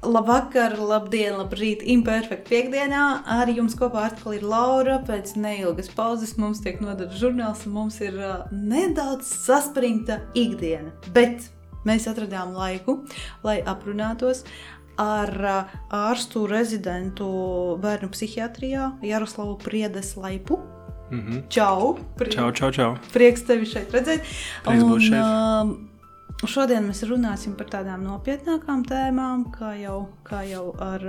Labvakar, labdien, labrīt, imperfekta piekdienā. Arī jums kopā atkal ir Laura. Pēc neilgas pauzes mums tiek nodots žurnāls, un mums ir uh, nedaudz saspringta ikdiena. Bet mēs atradām laiku, lai aprunātos ar uh, ārstu rezidentu bērnu psihiatrijā Jaroslavu Priedes Laipu. Mm -hmm. Čau! Pri Čau, čau, čau. Prieks tevi šeit redzēt. Prieks būt šeit. Um, šodien mēs runāsim par tādām nopietnākām tēmām, kā jau, kā jau ar.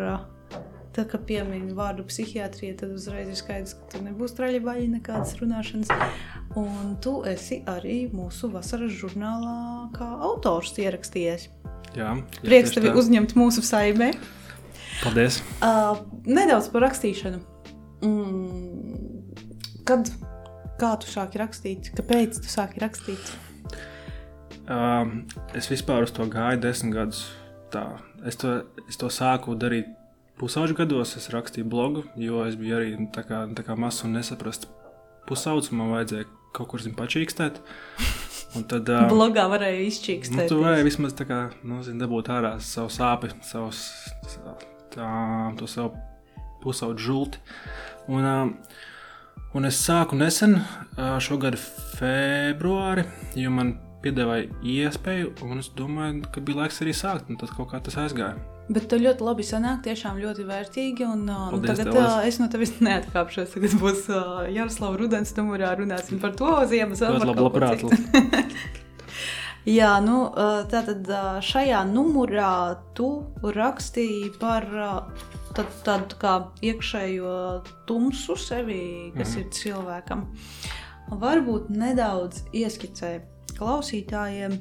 Tad, kad piemini vārdu psihiatrija, tad uzreiz ir skaidrs, ka tur nebūs traļa vaļa nekādas runāšanas. Un tu esi arī mūsu vasaras žurnālā kā autors ierakstījies. Jā, jā, Prieks tevi tā. uzņemt mūsu saimē. Paldies. Uh, nedaudz par rakstīšanu. Mm, kad, kā tu sāki rakstīt? Kāpēc tu sāki rakstīt? Um, es vispār uz to gāju desmit gadus. Tā. Es, to, es to sāku darīt pusauģu gados. Es rakstīju blogu, jo es biju arī nu, tā kā, tā kā mazs un nesaprasts pusaudzis. Man vajadzēja kaut kur zin, pačīkstēt. Un tad, uh, Blogā varēja nu, izčīkstēt. tu varēji vismaz tā kā, nu, zin, dabūt ārā savu sāpi, savus, tā, to savu pusauģu žulti. Un, uh, un es sāku nesen, šogad februāri, jo man piedāvāja iespēju, un es domāju, ka bija laiks arī sākt, un tad kaut kā tas aizgāja. Bet tu ļoti labi sanāk, tiešām ļoti vērtīgi. Un, uh, nu, Paldies tagad tev, uh, es no tevis neatkāpšos. Tagad būs uh, Jaroslava Rudens numurā runāsim par to vēl Ļoti par labi, labprāt. Jā, nu, uh, tātad šajā numurā tu rakstīji par tad- tādu kā iekšējo tumsu sevi, kas Mhm. ir cilvēkam. Varbūt nedaudz ieskicē klausītājiem,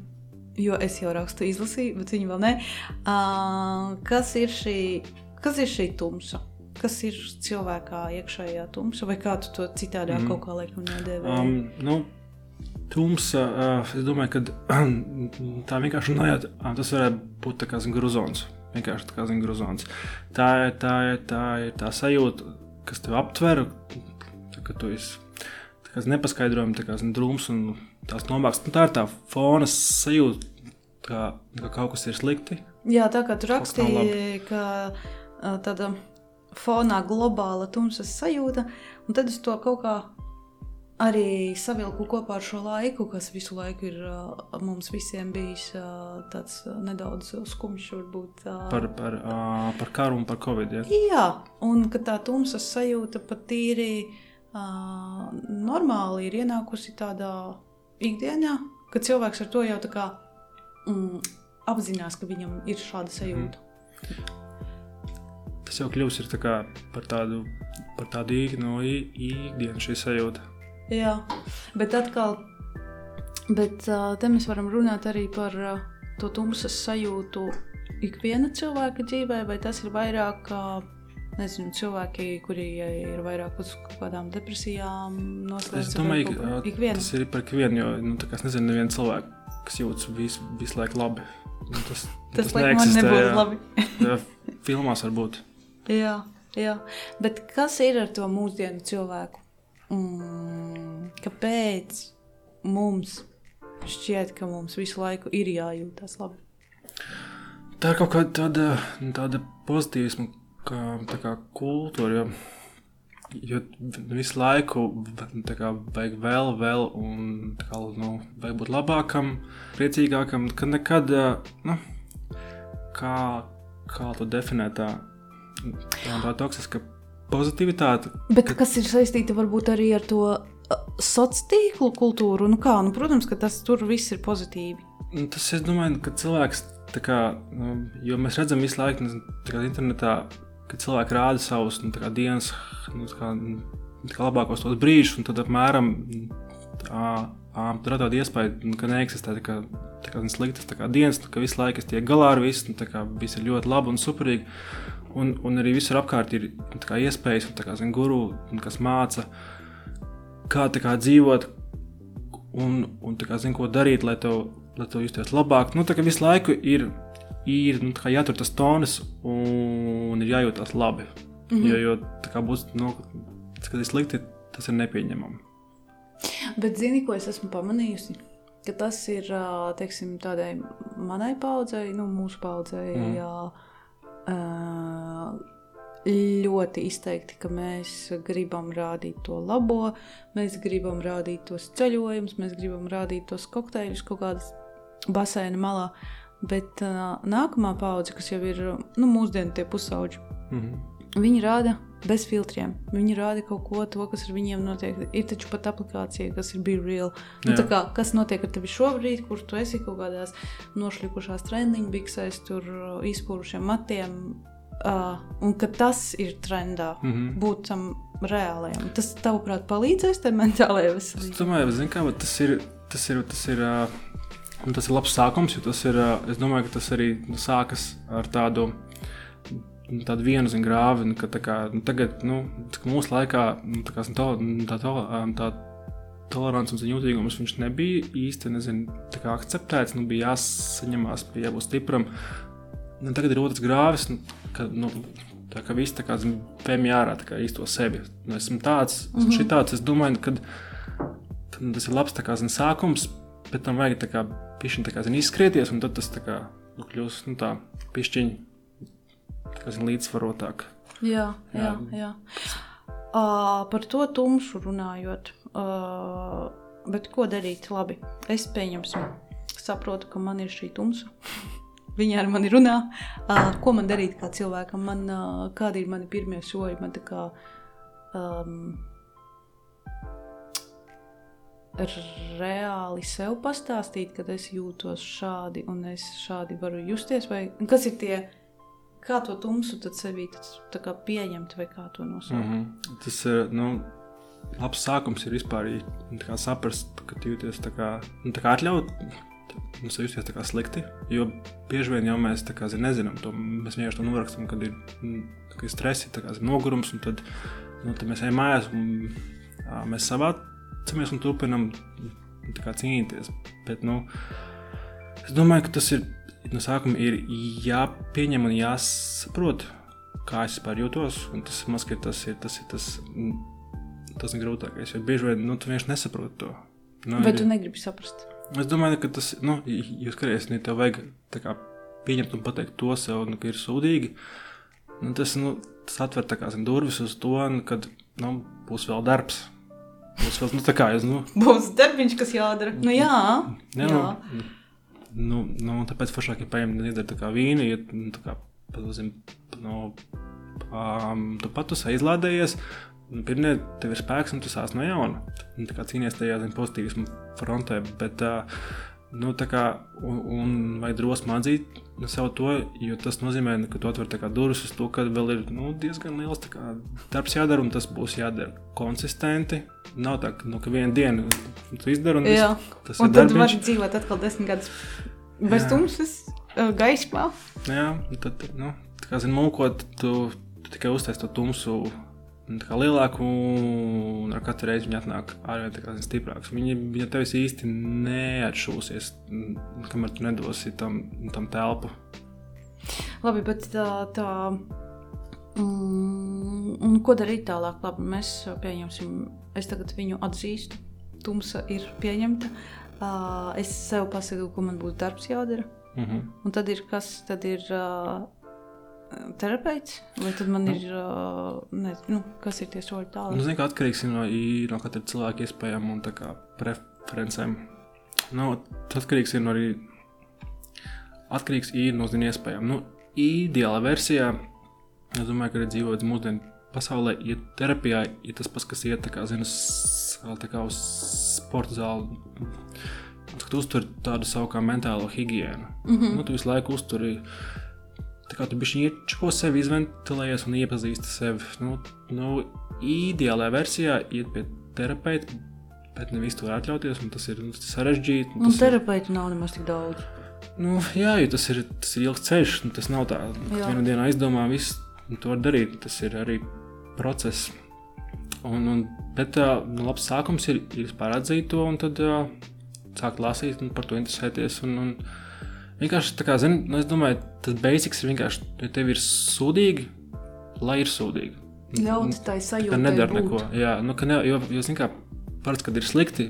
jo es jau rakstu izlasīju, bet viņi vēl ne. Uh, kas, ir šī, kas ir šī tumsa? Kas ir cilvēkā iekšējā tumsa, vai kā tu to citādi mm. Kaut kā laikam nedēvēji? Um, nu, tumsa, uh, es domāju, ka tā vienkārši runājot, tas varētu būt tā kā zin, gruzons. Vienkārši tā kā zin, gruzons. Tā ir tā, ir- tā, ir tā sajūta, kas tev aptver, ka tu esi tā kā zin, nepaskaidrojami, tā kā zin, drūms un tās nomāks. Nu, tā ir tā fona sajūta, kā, ka kaut kas ir slikti. Jā, tā kā tu rakstīji, ka tāda fonā globāla tumsas sajūta, un tad es to kaut kā arī savilku kopā ar šo laiku, kas visu laiku ir mums visiem bijis tāds nedaudz skumjš, varbūt. Par, par, par karu un par covid. Ja? Jā, un ka tā tumsas sajūta pat tīri uh, normāli ir ienākusi tādā ikdienā, ka cilvēks ar to jau tā kā mm, apzinās, ka viņam ir šāda sajūta. Tas jau kļūst tā par tādu, par tādu īknu ikdienu šī sajūta. Jā, bet atkal, bet, te mēs varam runāt arī par to tumsas sajūtu ikviena cilvēka dzīvē, vai tas ir vairāk. Uh, Nezinu, cilvēki, kuri ir vairāk uz kaut kādām depresijām, Es noslēdzas domāju, ka ik tas ir par ikvienu, jo nu, es nezinu, nevienu cilvēku, kas jūtas visu, visu laiku labi. Nu, tas Tas, tas man nebūs jā. labi. Jā, filmās varbūt. Jā, jā. Bet kas ir ar to mūsdienu cilvēku? Mm, kāpēc mums šķiet, ka mums visu laiku ir jājūtas labi? Tā ir kaut kāda tāda, nu, tāda pozitīvisma kā, tā kā kultūra. Jo, jo visu laiku kā, vajag vēl, vēl, un tā kā, nu, vajag būt labākam, priecīgākam. Kad nekad, nu, kā, kā to definēt, tā, tā, toksiska pozitivitāte. Bet kas ir saistīta varbūt arī ar to sociālo tīklu kultūru? Nu kā, nu, protams, ka tas tur viss ir pozitīvi. Nu, Tas, es domāju, ka cilvēks, kā, nu, jo mēs redzam visu laiku nezinu, internetā, ka cilvēki rāda savus nu, kā dienas, nu, kā, nu, kā labākos tos brīžus, un tad apmēram tādu iespēju, nu, ka neeksistē tā kā, tā kā sliktas tā kā dienas, nu, ka visu laiku es tiek galā ar visu, nu, kā viss ir ļoti labi un superīgi. Un, un arī visur apkārt ir nu, kā iespējas, un kā zin, guru, un kas māca, kā kā dzīvot, un, un kā zin, ko darīt, lai tev, lai tev justies labāk. Nu, tā kā visu laiku ir, ir nu, jātur tas tonis un ir jājūtas labi. Mm -hmm. Jo, jo tā kā būs, nu, slikti, tas ir nepieņemami. Bet zini, ko es esmu pamanījusi? Ka tas ir teiksim, tādai manai paudzei, nu, mūsu paudzei, mm. ļoti izteikti, ka mēs gribam rādīt to labo, mēs gribam rādīt tos ceļojumus, mēs gribam rādīt tos kokteļus kaut kādas baseina malā. Bet uh, nākamā paudze, kas jau ir nu, mūsdienu tie pusauģi, mm -hmm. viņi rāda bez filtriem. Viņi rāda kaut ko to, kas ar viņiem notiek. Ir taču pat aplikācija, kas ir Be Real. Nu, kā, kas notiek ar tevi šobrīd, kur tu esi kaut kādās nošļikušās treniņu biksēs, tur izpūrušiem matiem, Uh, un ka tas ir trendā, mm -hmm. būt tam reālajam. Tas, tavuprāt, palīdzēs tam mentālajai veselībai? Es domāju, kā, tas ir. Tas ir, tas ir uh... Un tas ir labs sākums, jo tas ir. Es domāju, ka tas arī nu, sākas ar tādu, tādu vienu zin, grāvi. Nu, ka, kā, nu, tagad, nu, mūsu laikā, nu, tā, kā, to, tā, tā, tā tolerants un jūtīgums viņš nebija īsti nezinu, akceptēts. Nu, bija jāsaņemās pie jābūt stipram. Nu, tagad ir otrs grāvis, nu, ka, nu, tā, ka viss tā kā pēmī ārā tā kā īsto sevi. Nu, esmu tāds, esmu mm -hmm. šitāds, es domāju, ka, ka nu, tas ir labs kā, zin, sākums, bet tam vajag tā kā pišķiņ tā kā zin, izskrieties, un tad tas tā kā nu, kļūs, nu tā, pišķiņ tā zin, līdzsvarotāk. Jā, jā, jā. jā. Uh, par to tumšu runājot, uh, bet ko darīt labi? Es pieņemsim, saprotu, ka man ir šī tumsa. Viņa ar mani runā, uh, ko man darīt kā cilvēkam, man, uh, kādi ir mani pirmie soļi. Man tā kā um, reāli sev pastāstīt, kad es jūtos šādi un es šādi varu justies, vai kas ir tie, kā to tumsu tad sevī tad, kā pieņemt vai kā to nosaukt. Mm -hmm. Tas ir, nu, labs sākums ir vispār saprast, ka jūties tā kā, nu, tā kā atļaut mums justies tā kā slikti. Jo bieži vien jau mēs kā, zin, nezinām to. Mēs vienkārši to norakstam, kad ir, mm, ir stresi, kā, zin, nogurums. Tad, nu, tad mēs ejam mājās un jā, mēs savācamies un turpinām kā, cīnīties. Bet, nu, es domāju, ka tas ir no sākuma ir jāpieņem un jāsaprot, kā es vispār jūtos. Tas maz, tas ir tas, ir tas, tas ir grūtākais. Jo bieži vien nu, tu vienkārši nesaproti to. Nu, Vai tu negribi saprast? Es domāju, ka tas, nu, jūs skatāties, ne tev vajag kā, pieņemt un pateikt to sev, nu, ka ir sūdīgi. Nu, tas, nu, tas atver kā, zin, durvis uz to, nu, kad nu, būs vēl darbs. Būs vēl, nu, tā kā es, nu. Būs darbiņš, kas jādara. Nu, jā. jā, jā. Nu, nu, nu, tāpēc foršāk ir paņemt iedara tā kā vīnu, ja, nu, tā kā, pazim, nu, um, tu pat aizlādējies, Nu, Pirmie tev ir spēks, un tu sāc no jauna. Nu, tā kā cīnīties tajā zin, pozitīvismu frontē. Bet, nu, kā, un, un vajag drosmi atzīt sev to, jo tas nozīmē, ka tu atver durvis uz to, ka vēl ir nu, diezgan liels kā, darbs jādara, un tas būs jādara konsistenti. Nav tā, nu, ka vienu dienu tu izdari, un Jā. tas un ir. Un tad var dzīvot atkal desmit gadus bez tumsas, gaismā. Jā, tad, nu, tā kā zini, mūkot, tu, tu tikai uztais to tumsu lielāku, un ar katru reizi viņi atnāk ārvien stiprāks. Viņi, viņa tevis īsti neatšūsies, kamēr tu nedosi tam, tam telpu. Labi, bet tā. tā... Mm, un ko darīt tālāk? Labi, mēs pieņemsim, es tagad viņu atzīstu. Tumsa ir pieņemta. Uh, es sev pasaku, ko man būs darbs jādara. Mm -hmm. Un tad ir kas? Tad ir uh, terapeits, vai tad man nu. ir, ne, nu, kas ir tie soļi tālāk? Nu, zinu, ka atkarīgs no, no katra cilvēka iespējām un preferencēm. Nu, tas atkarīgs ir no arī atkarīgs no zinu, iespējām. Nu, ideālā versijā, es domāju, ka arī dzīvot mūsdienu pasaulē, ja terapijā ir tas pats, kas iet kā, zinu, tā kā uz sporta zāli. Tu uztur tādu savu kā mentālo higiēnu. Mm -hmm. nu, tu visu laiku uzturi Tā kā tu biji iečko sevi, izventilējies un iepazīsti sevi. Nu, nu, ideālajā versijā iet pie terapeita, bet ne visu to atļauties. Tas ir nu, sarežģīti. Un terapeitu nav nemaz tik daudz. Nu, jā, jo tas ir, tas ir ilgs ceļš. Nu, tas nav tā, ka vienā dienā aizdomā visu to var darīt. Tas ir arī process. Un, un, bet nu, labs sākums ir, ir atzīt to un tad uh, sākt lasīt un par to interesēties. Un, un, Vienkārši tā kā, zin, nu, es domāju, tas basics ir vienkārši, ja tev ir sūdīgi, lai ir sūdīgi. Ļaut tai sajūtai Ka nedara neko. Jā, nu, ka ne, jo, jo zin kā, parasti, kad ir slikti,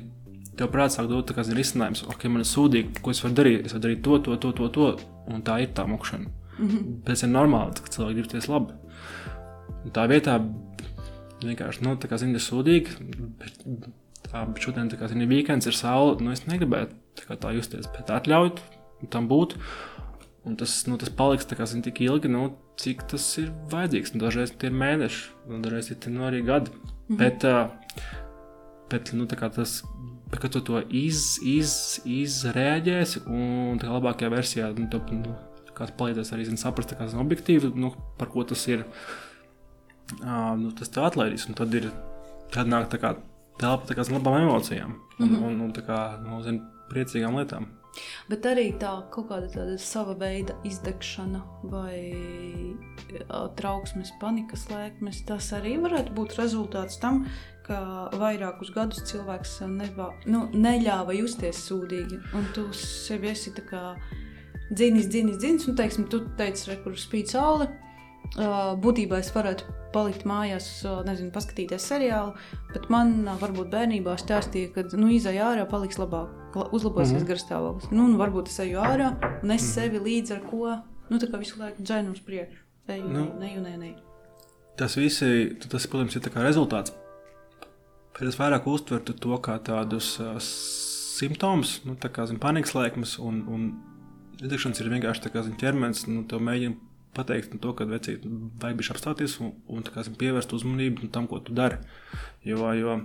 tev prātā sāk dot tā zin risinājums, ok, man ir sūdīgi, ko es varu darīt, es varu darīt to, to, to, to, to un tā ir tā mokšana. Mm -hmm. Bet tas ir normāli, ka cilvēki grib ties labi. Un tā vietā vienkārši, nu, tā kā zini, sūdīgi, bet, tā, šodien, tā kā zini, weekends ir saule, nu, es negribētu tā, tā justies, bet atļaut tam būt. Un tas, nu, tas paliks kā zini, tik ilgi, nu, cik tas ir vajadzīgs. Nu, dažreiz tie ir mēneši, un dažreiz ir nu, arī gadi. Mhm. Bet, uh, bet nu, tas, kad tu to iz, iz, izrēģēsi, un tā labākajā versijā, nu, to, nu, palīdzēs arī zin, saprast, kā zin, objektīvi, nu, par ko tas ir. Uh, nu, tas tā atlaidīs, un tad ir tad nāk tā kā telpa tā kā labām emocijām un, mm -hmm. un, un tā kā, nu, zin, priecīgām lietām. Bet arī tā kaut kāda tāda sava veida izdegšana vai trauksmes, panikas lēkmes, tas arī varētu būt rezultāts tam, ka vairākus gadus cilvēks neva, nu, neļāva justies sūdīgi. Un tu sevi esi tā kā dzinis, dzinis, dzinis, un teiksim, tu teici, re, kur spīd saule. Būtībā es varētu palikt mājās, nezinu, paskatīties seriālu, bet man varbūt bērnībā stāstīja, ka nu, izai ārā paliks labāk uzlabosies mm -hmm. garstāvoklis. Nu, varbūt es eju ārā un es mm -hmm. sevi līdzi ar ko nu, visu laiku dzēnu uz priekšu. Eju, nu, neju, ne, ne. Tas, visi, tas, protams, ir rezultāts. Bet es vairāk uztvertu to kā tādus uh, simptomus, nu, tā kā zin, panikas lēkmes, un, un izdegšanas ir vienkārši tā kā zin, ķermenis, nu, to mēģina pateikt nu, to, ka vecīt, vajag bišķi apstāties un, un kā, zin, pievērst uzmanību nu, tam, ko tu dari. Jo, jo,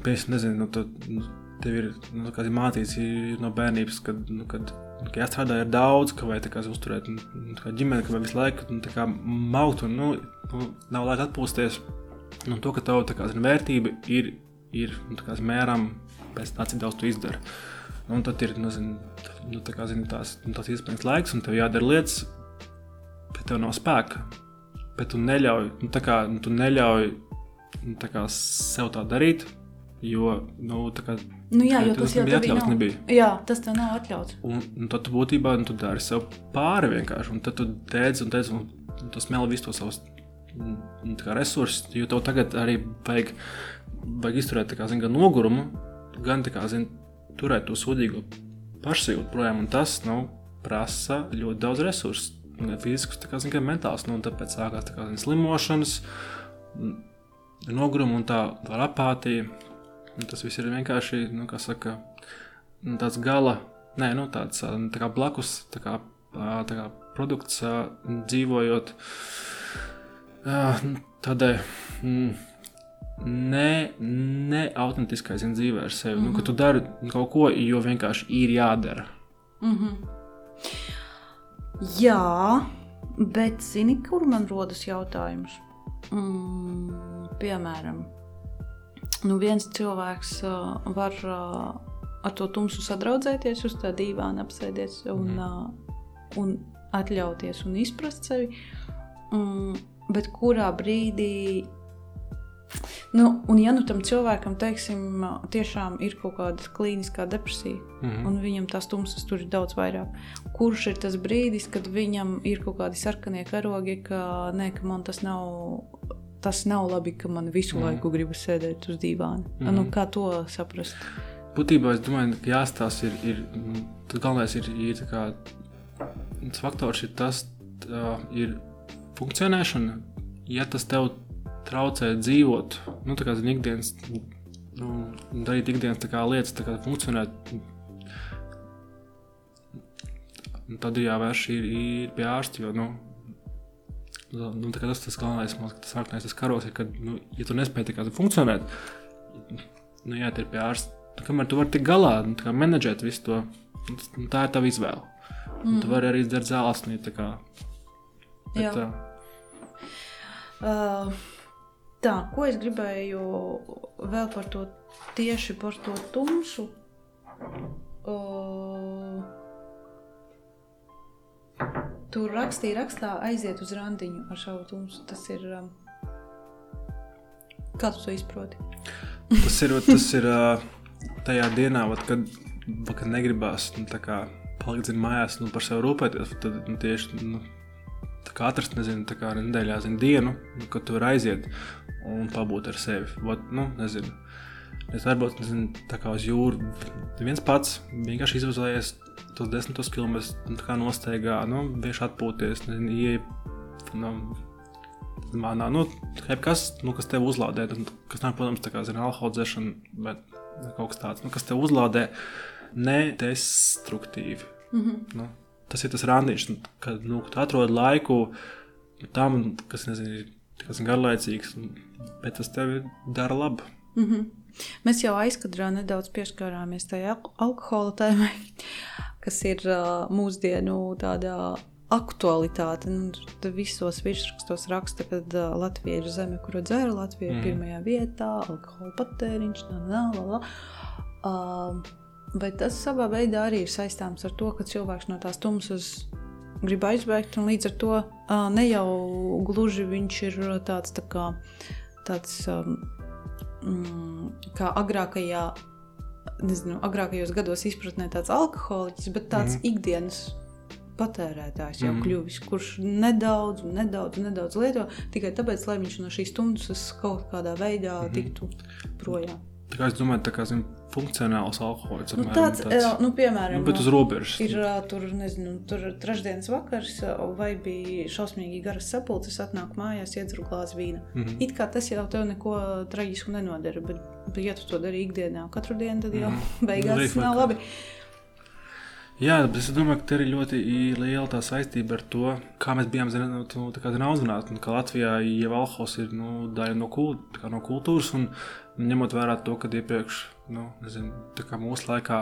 piemēram, nezinu, nu, tu, nu, tev ir nu, mācīts no bērnības, kad, nu, kad, kad jāstrādā ar daudz, ka vai kā, uzturēt nu, kā ģimeni, ka visu laiku nu, kā, maukt un nu, nu, nav laika atpūsties. Un to, ka tev kā, zin, vērtība ir, ir nu, kā, mēram pēc tā, cik daudz tu izdari. Un tad ir nu, zin, nu, tā kā, zin, tās, nu, tās iespējas laiks, un tev jādara lietas, bet tev nav spēka. Bet tu neļauj, nu, kā, nu, tu neļauj nu, kā, sev tā darīt, jo nu, kā, Nu, jā, jo tas, jau bija atļauts. Nebija. Jā, tas tev nav atļauts. Un, un tad tu būtībā nu, tu dari sev pāri vienkārši. Un tad tu teici, un, teici, un, tas meli visu to savus mm, resursus, jo tev tagad arī vajag, vajag izturēt kā, zin, gan nogurumu, gan kā, zin, turēt to sūdīgo pašsajūtu projām. Un tas nu, prasa ļoti daudz resursu. Gan fiziskus, kā, zin, gan mentālus. Nu, tāpēc sākās tā kā, zin, slimošanas, noguruma un tā, tā apātija. Un tas viss ir vienkārši nu, saka, nu, tāds gala, nē, nu, tāds tā kā blakus tā kā, tā kā produkts dzīvojot tādai ne, ne autentiskai zin, dzīvē ar sevi. Mm -hmm. nu, ka tu dari kaut ko, jo vienkārši ir jādara. Mm -hmm. Jā, bet zini, kur man rodas jautājums? Mm, piemēram, nu, viens cilvēks uh, var uh, ar to tumsu sadraudzēties, uz tā dīvāna apsēties un, mm. uh, un atļauties un izprast sevi. Um, bet kurā brīdī Nu, un, ja nu tam cilvēkam, teiksim, tiešām ir kaut kāda klīniskā depresija, mm -hmm. un viņam tās tumsas tur ir daudz vairāk, kurš ir tas brīdis, kad viņam ir kaut kādi sarkanie karogi, ka, nē, ka man tas nav tas nav labi, ka man visu mm. laiku gribas sēdēt uz dīvāna. Mm. Nu, kā to saprast? Būtībā es domāju, ka jāstāsta ir, ir tas galvenais ir, ir kā, tas faktors ir tas, tā, ir funkcionēšana. Ja tas tev traucē dzīvot, nu, tā kā zin, ikdienas, nu, darīt ikdienas tā kā lietas, tā kā funkcionēt, tad ir jāvērš ir, ir pie ārsta, jo, nu, nu, tas tas galvenais, man, tas sarkanais tas karos, ir, ka, nu, ja tu nespēji tā kā funkcionēt, nu, jā, ir pie ārsta. Nu, kamēr tu vari tikt galā, nu, kā menedžēt visu to, nu, tā ir tava izvēle. Mm. Tu vari arī izdarīt zālesnī, tā kā. Bet, jā. Tā. Uh, tā, ko es gribēju vēl par to tieši par to tumsu. Uh, Tur rakstīja, rakstā aiziet uz randiņu ar šādu tumsu. Tas ir. Um, kā tu to izproti? tas ir, tas ir uh, tajā dienā, vat, kad, kad negribās nu, palikt zin, mājās nu, par sevi rūpēties. Tad nu, tieši nu, atrast nezinu, kā, nedēļā zin, dienu, nu, kad tu vari aiziet un pabūt ar sevi. Vat, nu, nezinu. Es varbūt nezinu, tā kā uz jūru viens pats vienkārši izvēlējies tos desmitos kilometrus nu, nosteigā, nu, vienkārši atpūties, ieeja nu, manā, nu, kas, nu, kas tev uzlādē, kas nav, protams, tā kā, zina, alkohola dzeršana, bet kaut kas tāds, nu, kas tev uzlādē nedestruktīvi. Mm -hmm. nu, tas ir tas randiņš, kad nu, atrod laiku tam, kas, nezinu, kas ir garlaicīgs, bet tas tev dara labu. Mm -hmm. Mēs jau aizkadrā nedaudz pieskārāmies tajā alkohola tēmai, kas ir uh, mūsdienu tādā aktualitāte. Nu, visos virsrakstos raksta, ka uh, Latvija ir zeme, kura dzēra, Latvija ir mm. pirmajā vietā, alkohola patēriņš, nā, nā, nā, nā. Uh, vai tas savā veidā arī ir saistāms ar to, ka cilvēks no tās tumsas grib aizbēgt, un līdz ar to ne jau gluži viņš ir tāds, tā kā, tāds um, kā agrākajā, nezinu, agrākajos gados izpratnē tāds alkoholiķis, bet tāds mm. ikdienas patērētājs jau mm. kļuvis, kurš nedaudz, nedaudz, nedaudz lieto tikai tāpēc, lai viņš no šīs stundas kaut kādā veidā mm. tiktu projām. Tā kā es domāju, tā kā zin, funkcionāls alkohols. Nu, tāds, tāds, nu, piemēram, nu, bet uz robežas. Ir tur, nezinu, tur trešdienas vakars, vai bija šausmīgi garas sapulces, atnāk mājās, iedzeru glāzi vīna. Mm -hmm. It kā tas jau tev neko traģisku nenodara, bet, bet ja tu to dari ikdienā, katru dienu, tad jau mm -hmm. beigās tas nav labi. Jā, es domāju, ka te ir ļoti liela tā saistība ar to, kā mēs bijām audzināti. Ka Latvijā jau alkohols ir nu, daļa no, kult, no kultūras, un ņemot vērā to, ka iepriekš, nu, nezinu, mūsu laikā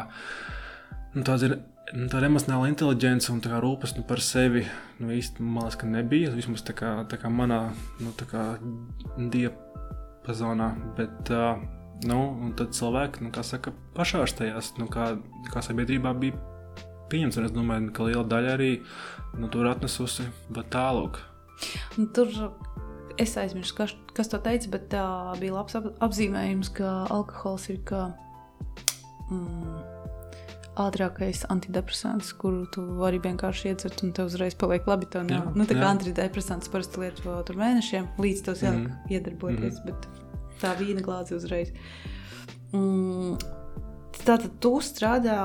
nu, tāda ir nu, tāda emocionāla inteligence un tā rūpes nu, par sevi nu, īstenībā nebija. Vismaz tā kā, tā kā manā nu, diapazonā. Bet, uh, nu, tad cilvēki, nu, kā saka, pašārstējās, nu, kā, kā sabiedrībā bija pieņemts. Es domāju, ka liela daļa arī nu, tur atnesusi tālāk. Tur es aizmirsu, kas, kas to teica, bet tā bija labs ap, apzīmējums, ka alkohols ir kā mm, ātrākais antidepresants, kuru tu vari vienkārši iedzert un tev uzreiz paliek labi. Tev nav, jā, nu, tā kā jā. antidepresants parasti lieto tur mēnešiem, līdz tev sāk mm. iedarboties, mm. bet tā vīna glāze uzreiz. Mm, tātad tu strādā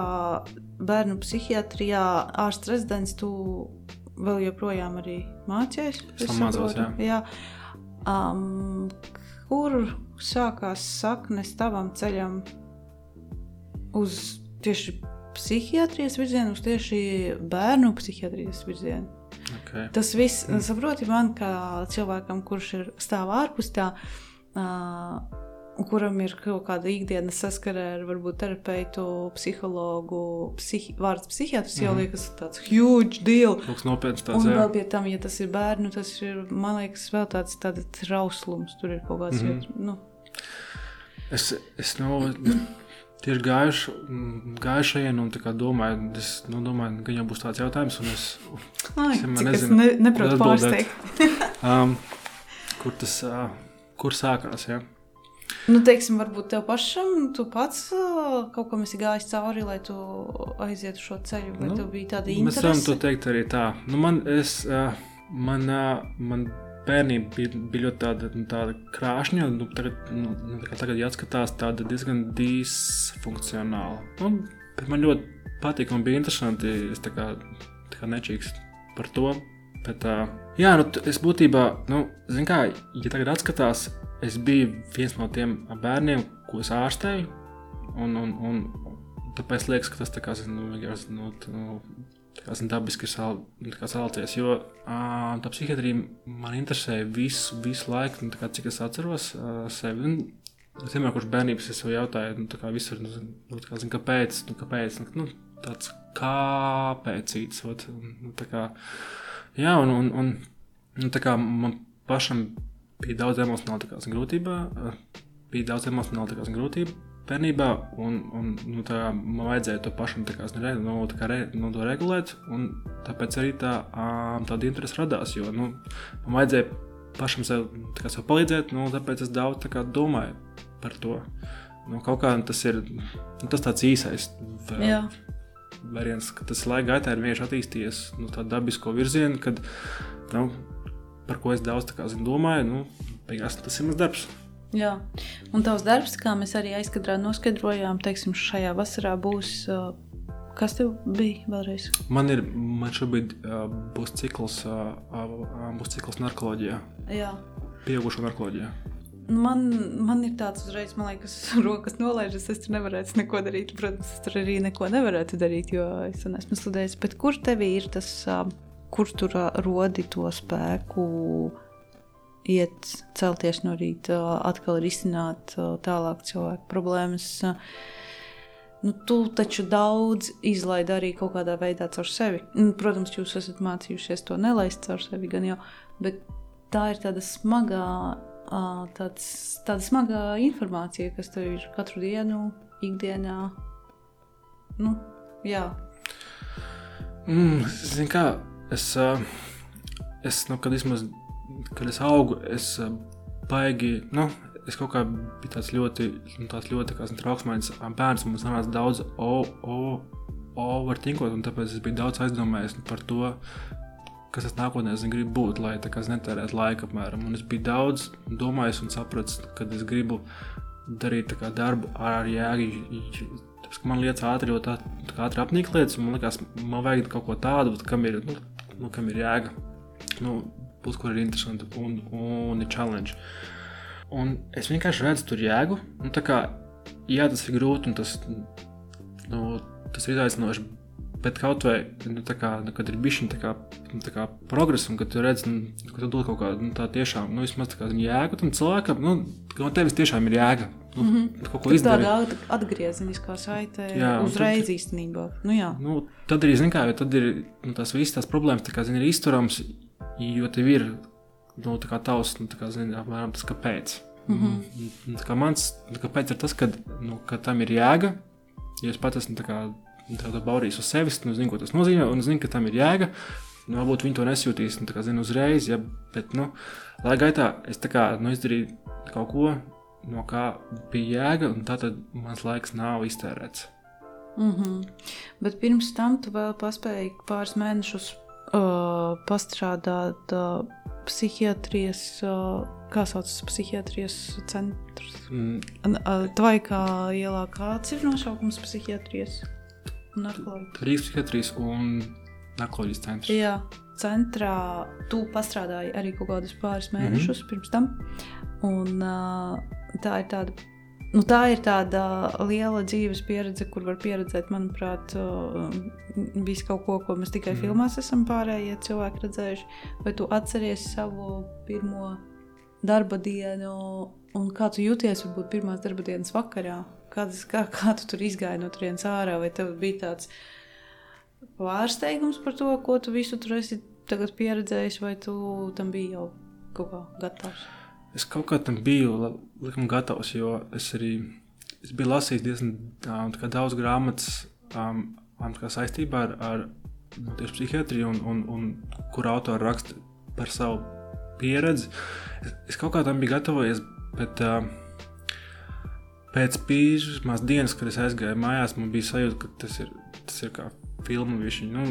bērnu psihiatrijā, ārsts rezidents, tu vēl joprojām arī mācījies? Es mācos, jā. jā. Um, kur sākās saknes tavam ceļam uz tieši psihiatrijas virzienu, uz tieši bērnu psihiatrijas virzienu? Okay. Tas viss, mm. saproti, man kā cilvēkam, kurš ir stāv ārpus tā, uh, kuram ir kaut kāda ikdienas saskarē ar varbūt terapeitu, psihologu, psihi, vārds psihiatrs, mm -hmm. jau mhm. liekas tāds huge deal. Kas nopietns tāds. Un jā. vēl pie tam, ja tas ir bērnu, tas ir, man liekas, vēl tāds, tāds trauslums. Tur ir kaut kāds mm -hmm. vietas. Nu. Es, es nu, tieši gājuši, gājušajien un domāju, es nu, domāju, ka viņam būs tāds jautājums, un es, Ai, es nezinu, es ne, neprotu pārsteigt. um, kur tas, uh, kur sākās, ja? Nu, teiksim, varbūt tev pašam, tu pats kaut kam esi gājis cauri, lai tu aizietu šo ceļu, vai nu, tev bija tāda interese? Mēs varam to teikt arī tā. Nu, man, es, man, man bērnība bija, bija ļoti tāda, nu, tāda krāšņa, nu, tagad, nu, nu tagad jāskatās tāda diezgan disfunkcionāla. Nu, man ļoti patīk un bija interesanti, es tā kā, tā kā nečīgs par to. Bet, jā, nu, es būtībā, nu, zinu kā, ja tagad atskatās, es biju viens no tiem bērniem, ko es ārstēju. Un, un, un tāpēc liekas, ka tas tā kā, nu, vienkārši nu, nu, dabiski ir sal, salties. Jo tā psihiatrija man interesēja visu, visu laiku, nu, kā, cik es atceros sevi. Es vienmēr kopš bērnības es sev jautāju, nu, kā visur, nu, nu, kā, zin, kāpēc, nu, kāpēc, nu, tāds kāpēc īets. Nu, tā kā, jā, un, un, un, un tā kā man pašam bija daudz emocionālu grūtību, bija daudz emocionālu grūtību bērnībā, un, un nu, tā, man vajadzēja to pašam kā, nu, re, nu, to regulēt. Tāpēc arī tā, tāda interese radās. Jo nu, man vajadzēja pašam sev, kā, sev palīdzēt, nu, tāpēc es daudz kā, domāju par to. Nu, kaut kā tas ir nu, tas tāds īsais. Variants, ka tas laika gaitā ir vienkārši attīstījies nu, tādā dabisko virzienu, kad nu, par ko es daudz kā, zinu, domāju. Nu, beigās tas ir mans darbs. Jā, un tavs darbs, kā mēs arī aizkadrā noskaidrojām, teiksim, šajā vasarā būs uh, Kas tev bija vēlreiz? Man ir, man šobrīd uh, būs cikls, uh, uh, būs cikls narkoloģijā, Jā. pieaugušo narkoloģijā. Man, man ir tāds uzreiz, man liekas, rokas nolaižas. Es tur nevarētu neko darīt. Protams, es tur arī neko nevarētu darīt, jo es to neesmu studējis. Bet kur tev ir tas, ā, kur tur ā, rodi to spēku? Iet, celties no rīta, atkal risināt tālāk cilvēku problēmas. Nu, tu taču daudz izlaidi arī kaut kādā veidā caur sevi. Nu, Protams, jūs esat mācījušies to nelaist caur sevi, gan jau, bet tā ir tāda smagā, tāds, tāda smagā informācija, kas tev ir katru dienu, ikdienā. Nu, jā, Mm, Zini, kā es, es nu, kad, vismaz, kad es augu, es baigi, nu, es kaut kā biju tāds ļoti, nu, tāds ļoti trauksmains ā, bērns, un man sanāca daudz o, o, overthinkot, un tāpēc es biju daudz aizdomējies par to, kas es nākotnē gribu būt, lai tā kā es netērētu laiku apmēram. Un es biju daudz domājis un sapratis, kad es gribu darīt kā darbu ar jēgu. Man liekas, ātri jau tā, tā ātri apnīk lietas, un man liekas, man vajag kaut ko tādu, kam ir, nu, nu, kam ir jēga. Nu, būt, kur ir interesanti un, un ir challenge. Un es vienkārši redzu tur jēgu. Nu, kā, jā, tas ir grūti un tas, nu, tas ir izaicinoši. Bet kaut vai, nu, tā kā, nu, kad ir bijis tā nu, tā kā progress, un kad tu redz, nu, ka tu dod kaut kādu nu, tādu tiešām, nu, vismaz tā kā zini, jēgu tam cilvēkam, nu, no tevis tiešām ir jēga. Nu, mm -hmm. Kaut ko izdarīt. tāda at- atgriezeniskā saite Jā, uzreiz īstenībā. Nu, jā. Nu, tad arī, zin, kā, jo tad ir nu, tās visas tās problēmas, tā kā, zin, ir izturams, jo tev ir nu, tā kā tavs, nu, tā kā, zin, apmēram tas, kāpēc. Mm -hmm. Tā kā mans, nu, kāpēc ir tas, ka, nu, ka tam ir jēga, ja es pats esmu tā kā tādu baudījis uz sevis, nu, zinu, ko tas nozīmē, un zinu, ka tam ir jēga. Nu, varbūt viņi to nesjūtīs, nu, tā kā zinu uzreiz, ja, bet, nu, lai gaitā es tā kā, nu, izdarīju kaut ko, no kā bija jēga, un tā tad mans laiks nav iztērēts. Mm -hmm. Bet pirms tam tu vēl paspēji pāris mēnešus uh, pastrādāt uh, psihiatrijas, uh, kā sauc psihiatrijas centrs. Mm, Uh, Tvaikā ielā kāds ir nosaukums psihiatrijas un narkoloģijas? Rīgas psihiatrijas un narkoloģijas centrs. Jā, centrā tu pastrādāji arī kaut kādus pāris mēnešus mm -hmm. pirms tam. Un, tā ir tāda. Nu, tā ir tāda liela dzīves pieredze, kur var pieredzēt, manuprāt, visu kaut ko, ko mēs tikai mm. Mhm. filmās esam pārējie cilvēki redzējuši. Vai tu atceries savu pirmo darba dienu, un kā tu jūties varbūt pirmās darba dienas vakarā? Kādas, kā, kā tu tur izgāji no turienes ārā? Vai tev bija tāds pārsteigums par to, ko tu visu tur esi tagad pieredzējis, vai tu tam biji jau kaut kā gatavs? Es kaut kā tam biju laikam, gatavs, jo es arī es biju lasījis diezgan um, daudz grāmatas um, um, saistībā ar, ar psihiatriju, un, un, un kur autori raksta par savu pieredzi. Es, es kaut kā tam biju gatavojies, bet uh, pēc pirmās dienas, kad es aizgāju mājās, man bija sajūta, ka tas ir, tas ir kā filma. Viņš, nu,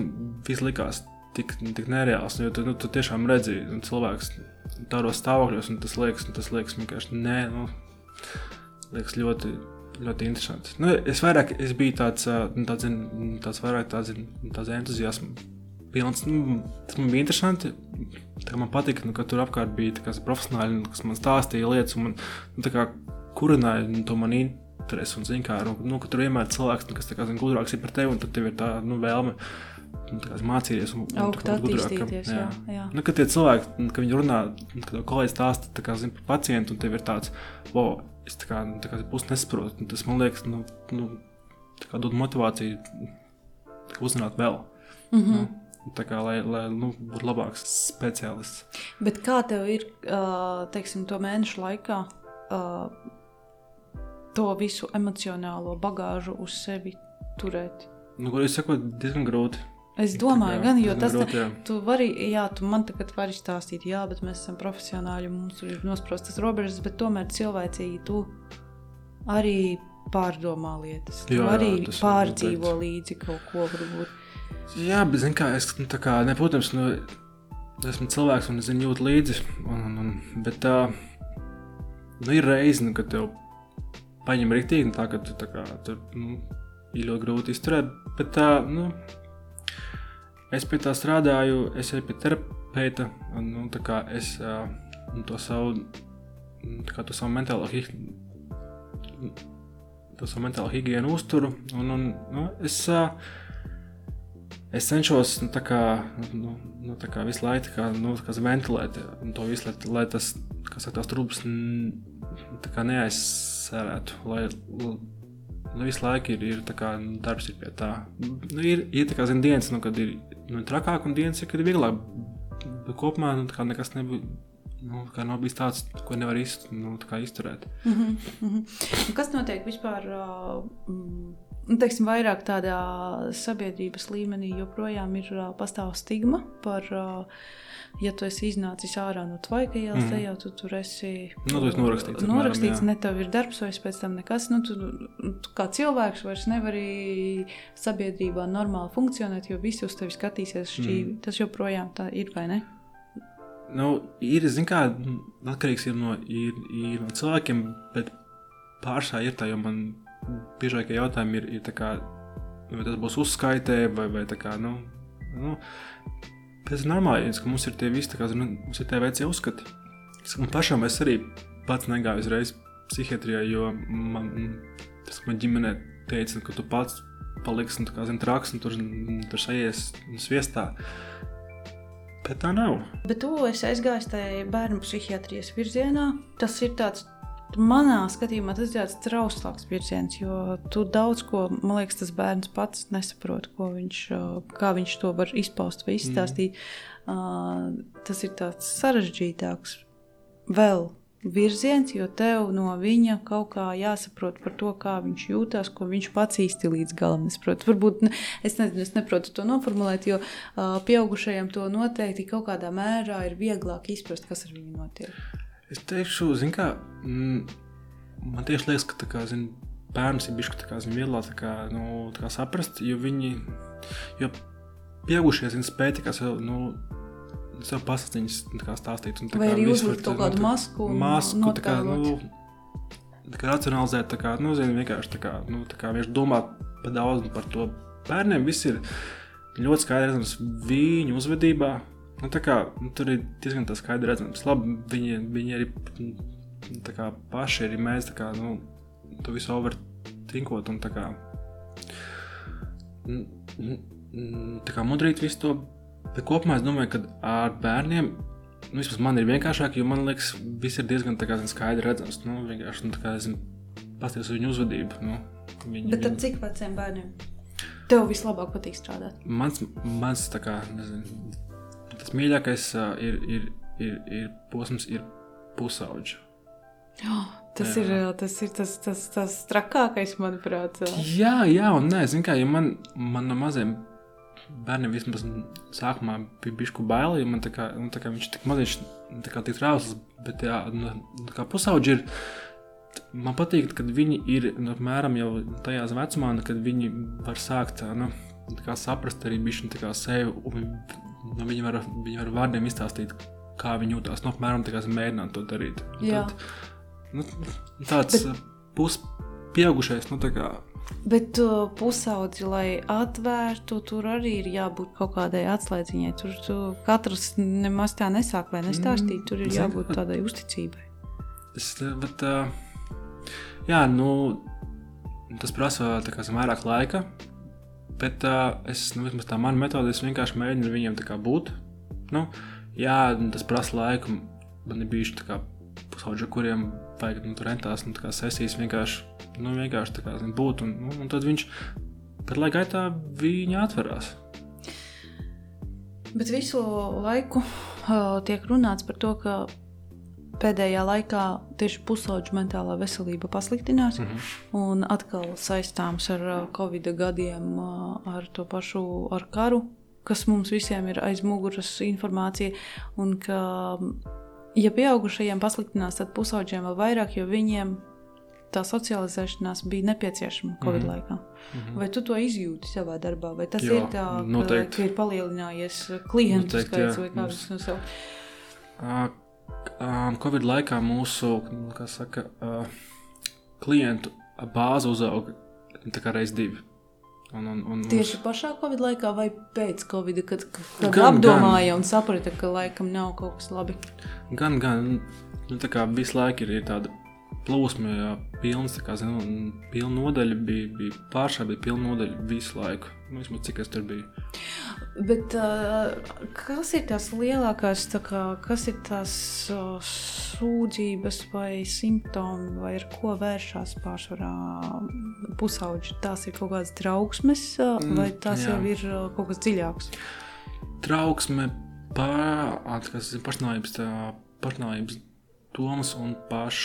viss likās tik, tik nereāls, jo tu, nu, tu tiešām redzi nu, cilvēks tādos stāvokļos, un tas liekas, tas liekas vienkārši nē, nu, liekas ļoti, ļoti interesanti. Nu, es vairāk es biju tāds, nu, tāds, tāds vairāk tāds, tāds entuziasma pilns. Nu, tas man bija interesanti. Man patika, nu, ka tur apkārt bija profesionāļi, kas man stāstīja lietas, un man nu, kā kurināja nu, to man interesi. Un, zin, kā, nu, nu, tur vienmēr cilvēks, nu, kas kā, zin, gudrāks ir par tevi, un tad tev ir tā nu, vēlme. Nu, kā mācīties, un, un Augt, attīstīties, jā, jā. Nu, kad tie cilvēki, nu, kad viņi runā, nu, kad kolēģis stāsta tā kā, zin, par pacientu, un tev ir tāds, wow, es tā kā, nu, tā kā pusi nesaprotu. Tas man liekas, nu, nu, tā kā dod motivāciju uzzināt vēl. Mm -hmm. Nu, tā kā, lai, lai nu, būtu labāks speciālists. Bet kā tev ir, teiksim, to mēnešu laikā to visu emocionālo bagāžu uz sevi turēt? Nu, ko es saku, diezgan grūti. Es domāju, gan, jo tas jā. Tu vari, jā, tu man tagad vari stāstīt, jā, bet mēs esam profesionāļi, mums ir nosprostas robežas, bet tomēr cilvēcīgi tu arī pārdomā lietas. Tu Jā, jā, arī var pārdzīvo teikt. līdzi kaut ko varbūt. Jā, bet, zin kā, es, nu, tā kā, ne, protams, nu, esmu cilvēks un es zinu, jūt līdzi, un, un, un, bet tā, nu, ir reizi, nu, kad tev paņem rīktīgi, tā, ka tu, tā kā, tu, nu, ir ļoti grūti izturēt. Bet tā, nu, es pie tā strādāju, es eju pie terapeita, un nu, tā kā es uh, to savu, kā to savu mentālo higienu. To savu mentālo higienu uzturu, un, un nu, es, uh, es cenšos nu, kā, nu, nu, kā visu laiku kā, nu, ventilēt to visu, lai, lai tas, kas saka, tās trūkumas neaizsērētu. Lai, nu, visu laiku ir, ir kā, nu, darbs ir pie tā. Nu, ir ir kā zin, dienas, nu, kad ir nu, trakāk, un dienas kad ir vieglāk. Bet kopumā nu, nekas nebija. Nu, nav bijis tāds, ko nevar izt, nu, izturēt. Mm -hmm, mm -hmm. Kas notiek vispār? Uh, nu, teiksim, vairāk tādā sabiedrības līmenī joprojām ir uh, pastāv stigma par uh, ja tu esi iznācis ārā no tvaika ielas, mm. jau tu tur esi, nu, tu esi norakstīts. Norakstīts, apmēram, ne tev ir darbs, vai pēc tam nekas. Nu, tu, tu kā cilvēks vairs nevari sabiedrībā normāli funkcionēt, jo visi uz tevi skatīsies šķīvi. Mm. Tas joprojām tā ir, vai ne? Nu, ir, zin kā, atkarīgs ir no, ir, ir no cilvēkiem, bet pārsvarā ir tā, jo man biežākie jautājumi ir, ir kā, vai tas būs uzskaitē, vai, vai tā kā, nu, nu Tas ir normāli, ka mums ir tie visi, kā, nu, mums ir tie veci uzskati. Man pašam es arī pats negāju uzreiz psihiatrijā, jo man, tas man ģimenē teica, ka tu pats paliksi nu, zin, traks un tur, tur sajies sviestā. Bet tā nav. Bet tu esi aizgājis tajā bērnu psihiatrijas virzienā. Tas ir tāds Manā skatījumā tas ir tāds trauslāks virziens, jo tu daudz ko, man liekas, tas bērns pats nesaprot, viņš, kā viņš to var izpaust vai izstāstīt. Mm. Uh, tas ir tāds sarežģītāks vēl virziens, jo tev no viņa kaut kā jāsaprot par to, kā viņš jūtas, ko viņš pats īsti līdz galam nesaprot. Varbūt ne, es, nezinu, es neprotu to noformulēt, jo uh, pieaugušajiem to noteikti kaut kādā mērā ir vieglāk izprast, kas ar viņu notiek. Es teikšu, kā, mm, man tieši liekas, ka kā, zin, bērns ir bijis vieglāk kā, nu, kā saprast, jo viņi, jo pieaugušie zin, spēj tikai sev, nu, sev pasakāņas stāstīt. Un, Vai arī uzlikt kaut kādu masku. Masku, tā kā, nu, tā kā racionalizēt, tā kā, nu, zin, vienkārši tā kā, nu, tā kā vienkārši domāt par daudz par to. Bērniem viss ir ļoti skaidrs viņu uzvedībā, Nu, kā, nu, tur ir diezgan skaidrs redzams. Labi, viņi, viņi arī nu, kā, paši arī mēs kā, nu, to visu overtinkot un tā kā, tā kā mudrīt visu to. Bet kopumā es domāju, ka ar bērniem nu, vismaz man ir vienkāršāk, jo man liekas, viss ir diezgan kā, zin, skaidri redzams. Nu, vienkārši nu, paskatās uz viņu uzvedību. Nu, viņi, Bet viņi... cik veciem bērniem? Tev vislabāk patīk strādāt? Mans, mans tā kā, nezinu, tas mīļākais ir, ir, ir, ir posms, ir pusauģis. Oh, tas, jā. ir, tas ir tas, tas, tas trakākais, manuprāt. Jā, jā un nē, zinu, kā ja man, man no maziem bērniem vismaz sākumā bija bijusi bail, jo man tā kā, nu, tā kā viņš tik maziņš, tā kā tik trausls, bet jā, nu, kā pusauģi ir. Man patīk, kad viņi ir nu, apmēram jau tajā vecumā, kad viņi var sākt nu, saprast arī sevi un nu, viņi, var, viņi var vārdiem izstāstīt, kā viņi jūtas. Nu, apmēram tā kā mēģināt to darīt. Tad, nu, tāds Bet... puspieaugušais. Nu, tā kā, Bet uh, pusaudži, lai atvērtu, tur arī ir jābūt kaut kādai atslēdziņai. Tur tu, katrs nemaz tā nesāk vai nestāstīt. Tur ir jābūt tādai uzticībai. Es, bet, uh, jā, nu, tas prasa kā, vairāk laika. Bet uh, es, nu, vismaz tā mana metode, es vienkārši mēģinu viņiem būt. Nu, jā, tas prasa laiku. Man ir bijuši pusaudži, kuriem vajag nu, rentās nu, sesijas vienkārši, nu, vienkārši kā, zin, būt. Un, nu, un tad viņš, kad laika gaitā, viņa atverās. Bet visu laiku uh, tiek runāts par to, ka pēdējā laikā tieši pusauģu mentālā veselība pasliktinās. Mm -hmm. Un atkal saistāms ar Covid gadiem, ar to pašu ar karu, kas mums visiem ir aiz muguras informācija. Un ka, ja pieaugušajiem pasliktinās, tad pusauģiem vēl vairāk, jo viņiem tā socializēšanās bija nepieciešama Covid mm -hmm. laikā. Mm -hmm. Vai tu to izjūti savā darbā, vai tas jā, ir tā, ka, ka ir palielinājies klientu noteikti, skaits jā, vai kā tas nosaukt? Um, Covid laikā mūsu saka, uh, klientu bāze uzauga reizes divi. Un, un, un Tieši pašā Covid laikā vai pēc Covid, kad, kad Gan, apdomāja un saprata, ka laikam nav kaut kas labi. Gan, gan, nu, tā kā visu laiku ir, ir tāda plūsma, pilns, kā, zinu, pilna nodaļa bija, bija pāršā, bija pilna nodaļa visu laiku. Nu, vismaz cik es tur biju. Bet kas ir tās lielākās, tā kā, kas ir tās sūdzības vai simptomi, vai ar ko vēršas pārsvarā pusauģi? Tās ir kaut kādas trauksmes, Mm, vai tās jā. jau ir kaut kas dziļāks? Trauksme, pārākas, pašnāvības, pašnāvības domas un paš,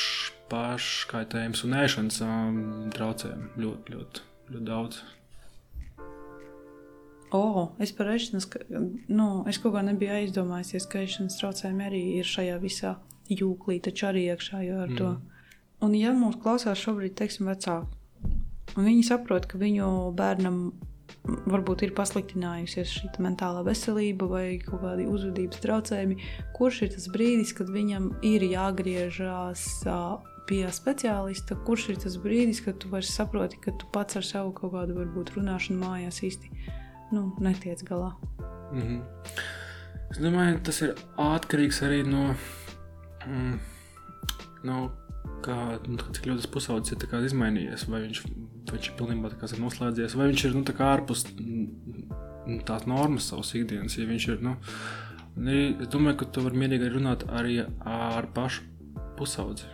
paškaitējums un ēšanas um, traucējumi ļoti, ļoti, ļoti daudz. Oh, es par ēšanas, ka- nu, es kaut kā nebiju aizdomājusies, ka ēšanas traucējumi arī ir šajā visā jūklī, taču arī iekšā jau ar mm. to. Un ja mūs klausās šobrīd, teiksim, vecāki, un viņi saprot, ka viņu bērnam varbūt ir pasliktinājusies šī mentālā veselība vai kaut kādi uzvedības traucējumi, kurš ir tas brīdis, kad viņam ir jāgriežas pie speciālista, kurš ir tas brīdis, kad tu vairs saproti, ka tu pats ar savu kaut kādu varbūt runāšanu mājās īsti nu, netiec galā. Mm -hmm. Es domāju, tas ir atkarīgs arī no, mm, no kā, nu, cik ļoti tas pusaudzis ir izmainījies. Vai viņš, vai viņš ir pilnībā kā noslēdzies, vai viņš ir nu, tā ārpus mm, tās normas savas ikdienas. Ja ir, nu, arī, es domāju, ka tu vari mierīgi runāt arī ar pašu pusaudzi.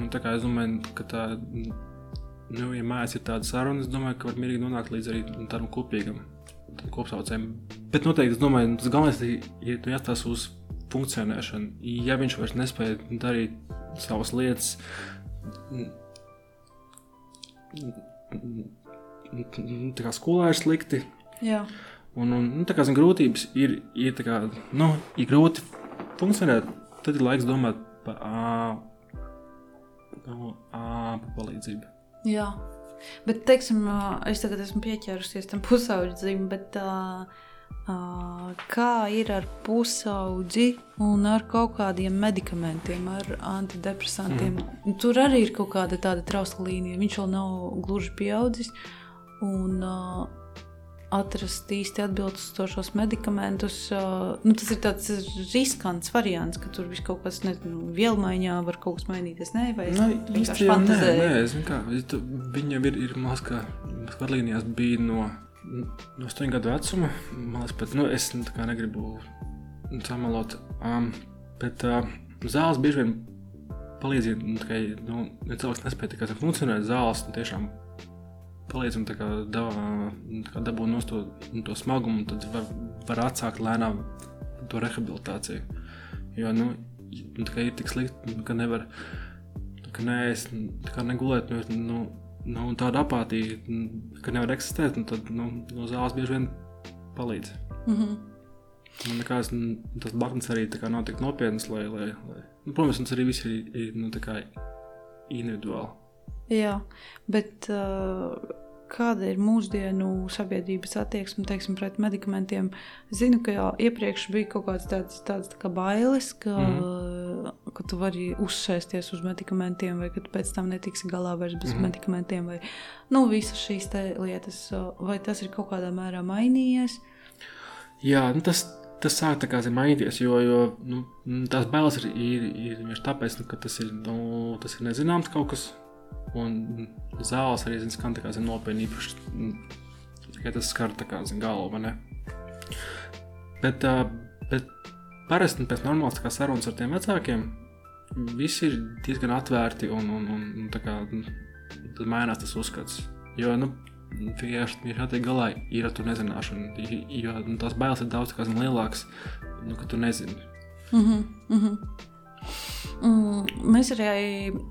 Un tā kā es domāju, ka tā, nu, ja mājās ir tāda saruna, es domāju, ka var mierīgi nonākt līdz arī tādam kopīgam kopsaucējiem. Bet noteikti es domāju, tas galvenais ir ir jāstāsta uz funkcionēšanu. Ja viņš vairs nespēja darīt savas lietas, tā kā skolā ir slikti. Jā, Un, un nu, tā kā zin, grūtības ir, ir, kā, nu, ir grūti funkcionēt, tad ir laiks domāt par ā, nu, palīdzību. jā. Bet, teiksim, es tagad esmu pieķērusies tam pusaudzim, bet ā, kā ir ar pusaudzi un ar kaut kādiem medikamentiem, ar antidepresantiem? Mm. Tur arī ir kaut kāda tāda trausla līnija. Viņš vēl nav gluži pieaudzis. Un, ā, atrast īsti atbilstošos medikamentus. ā, Nu, tas ir tāds riskants variants, ka tur viss kaut kas, nezinu, vielmaiņā var kaut kas mainīties. Nē, vai es Nu, vienkārši jau nē, fantazēju? nē, kā, es tu- Viņam ir, ir maz kā vadlīnijās bija no, no 8 gadu vecuma. Man liekas, bet nu, es nu, kā negribu samalot. Um, bet uh, zāles bieži vien palīdz, ja, nu, tikai, nu, ja cilvēks nespēja tikai funkcionēt zāles, nu, tiešām palīdz un tā kā tā kā dabū no to, no to smagumu, tad var, var atsākt lēnām to rehabilitāciju. Jo, nu, nu, kā ir tik slikti, ka nevar, ka neēst, tā kā negulēt, nu, nu, nu tāda apātija, ka nevar eksistēt, tad, nu, no zāles bieži vien palīdz. Mm -hmm. Man liekas, tas blaknes arī nav tik nopietnas, lai, lai, lai nu, protams, mums arī viss ir, ir nu, individuāli. Jā, bet uh, kāda ir mūsdienu sabiedrības attieksme teiksim, pret medikamentiem? Es zinu, ka jau iepriekš bija kaut kādas tādas, tādas tā kā bailes, ka, mm. Ka tu vari uzsēsties uz medikamentiem, vai ka tu pēc tam netiksi galā vairs bez mm. medikamentiem, vai nu, visas šīs lietas. Vai tas ir kaut kādā mērā mainījies? Jā, nu tas, tas sāk kā zin, mainīties, jo, jo nu, tās bailes ir, ir, ir vienkārši tāpēc, nu, ka tas ir, nu, tas ir nezināms kaut kas. Un zāles arī zin, skan kā zin, nopietni īpaši. mm, Tikai tas skar tā kā zin, galvu, vai ne? Bet, bet parasti pēc normālas sarunas ar tiem vecākiem visi ir diezgan atvērti un, un, un, un tā kā nu, tad mainās tas uzskats. Jo, nu, vienkārši ir jātiek galā ir ar to nezināšanu. Jo nu, tās bailes ir daudz kā, zin, lielākas, nu, ka tu nezini. Mm -hmm, mm -hmm. Mm, mēs arī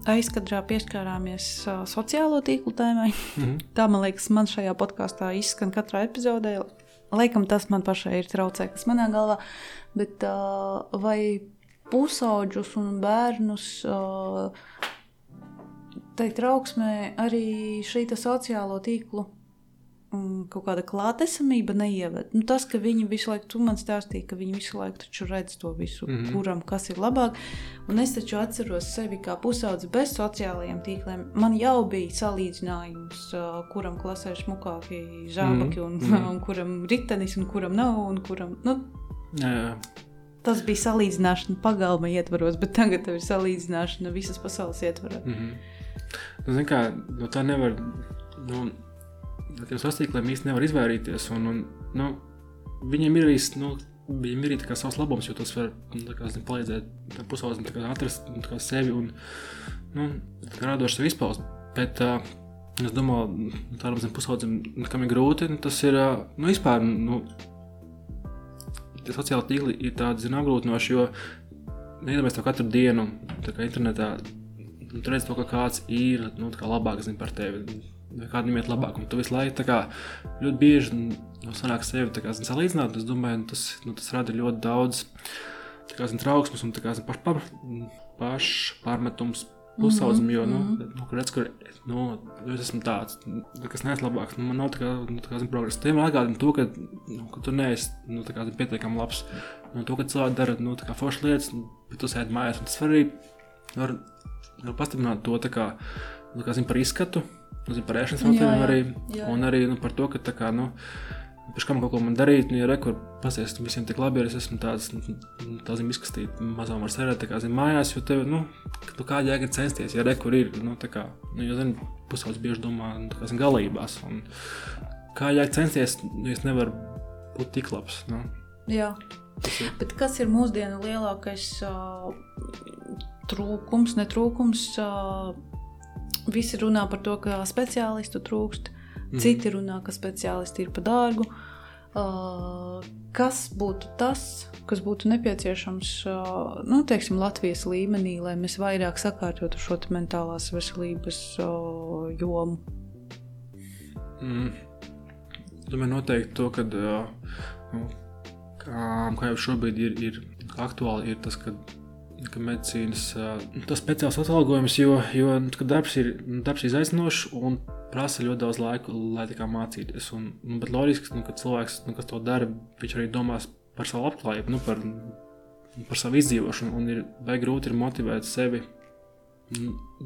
aizkadrā pieskārāmies uh, sociālo tīklu tēmai. Mm -hmm. Tā, man liekas, man šajā podkāstā izskan katrā epizodē. Laikam tas man pašai ir traucēklis manā galvā. Bet uh, vai pusauģus un bērnus tai trauksmē arī šī sociālo tīklu mm, kaut kāda klātesamība neieved. Nu, tas, ka viņi visu laiku, tu man stāstīji, ka viņi visu laiku redz to visu, mm -hmm. kuram kas ir labāk. Un es taču atceros sevi kā pusaudzi bez sociālajiem tīkliem. Man jau bija salīdzinājums, kuram klasē ir smukāki žābaki, mm -hmm. un, mm -hmm. un kuram ritenis, un kuram nav, un kuram. Nu, Jā, jā. Tas bija salīdzināšana pagalma ietvaros, bet tagad ir salīdzināšana visas pasaules ietvarā. Mm -hmm. nu, zin, kā, no tā nevar. Nu, no tiem sastāvdaļiem īstenībā nevar izvairīties. Un, un, nu, viņiem ir arī, nu, viņiem ir arī savs labums, jo tas var nu, kā, zin, palīdzēt pusaudzim atrast nu, kā, sevi un nu, radoši sev izpaust. Bet, uh, es domāju, tādam pusaudzim, kam ir grūti, nu, tas ir nu, vispār. Nu, tie sociāli tīkli ir tādi zin, apgrūtinoši, jo iedomājieties to katru dienu, kā internetā. Nu, tur redz to, ka kāds ir nu, kā labāk zin, par tevi kādam iet labāk. Un tu visu laiku kā, ļoti bieži nu, sanāk sevi kā, zin, salīdzināt. Es domāju, nu, tas, nu, tas rada ļoti daudz kā, zin, trauksmes un kā, zin, paš, pašpārmetums. Pusaudzim, jo, nu, mm -hmm. nu, kur redz, kur, nu, es esmu tāds, kas neesmu labāks, nu, man nav tā kā, nu, tā kā, zin, progresa. Tiem atgādina to, ka, nu, ka tu neesi, nu, tā kā, zin, pietiekami labs. Nu, to, ka cilvēki dara, nu, tā kā foršas lietas, bet tu sēdi mājās, un tas var arī, var, var pastiprināt to, tā kā, nu, kā, zin, par izskatu, nu, zin, par ēšanas motīviem arī, jā. un arī nu, par to, ka tā kā, nu, pēc kam kaut ko man darīt, nu, ja rekur pasies, nu, visiem tik labi, ja es esmu tāds, nu, tā zin, izkastīt mazām var serēt, tā kā, zin, mājās, jo tev, nu, tu kā jēga censties, ja rekur ir, nu, tā kā, nu, jo, zin, pusauds bieži domā, nu, tā kā, zin, galībās, un kā jēga censties, nu, es nevaru būt tik labs, nu. Jā. Bet kas ir mūsdienu lielākais uh, trūkums, netrūkums uh, Visi runā par to, ka speciālistu trūkst, mm. citi runā, ka speciālisti ir par dārgu. Uh, kas būtu tas, kas būtu nepieciešams uh, nu, teiksim, Latvijas līmenī, lai mēs vairāk sakārtotu šo mentālās veselības uh, jomu? Mm. Domāju, noteikti to, ka, nu, kā, kā jau šobrīd ir, ir aktuāli, ir tas, ka ka medicīnas tas speciāls atalgojums, jo, jo darbs ir darbs izaicinošs un prasa ļoti daudz laika, lai tā kā mācīties. Un, un, bet loģiski, nu, ka cilvēks, nu, kas to dara, viņš arī domās par savu labklājību, nu, par, par savu izdzīvošanu, un ir vai grūti ir motivēt sevi.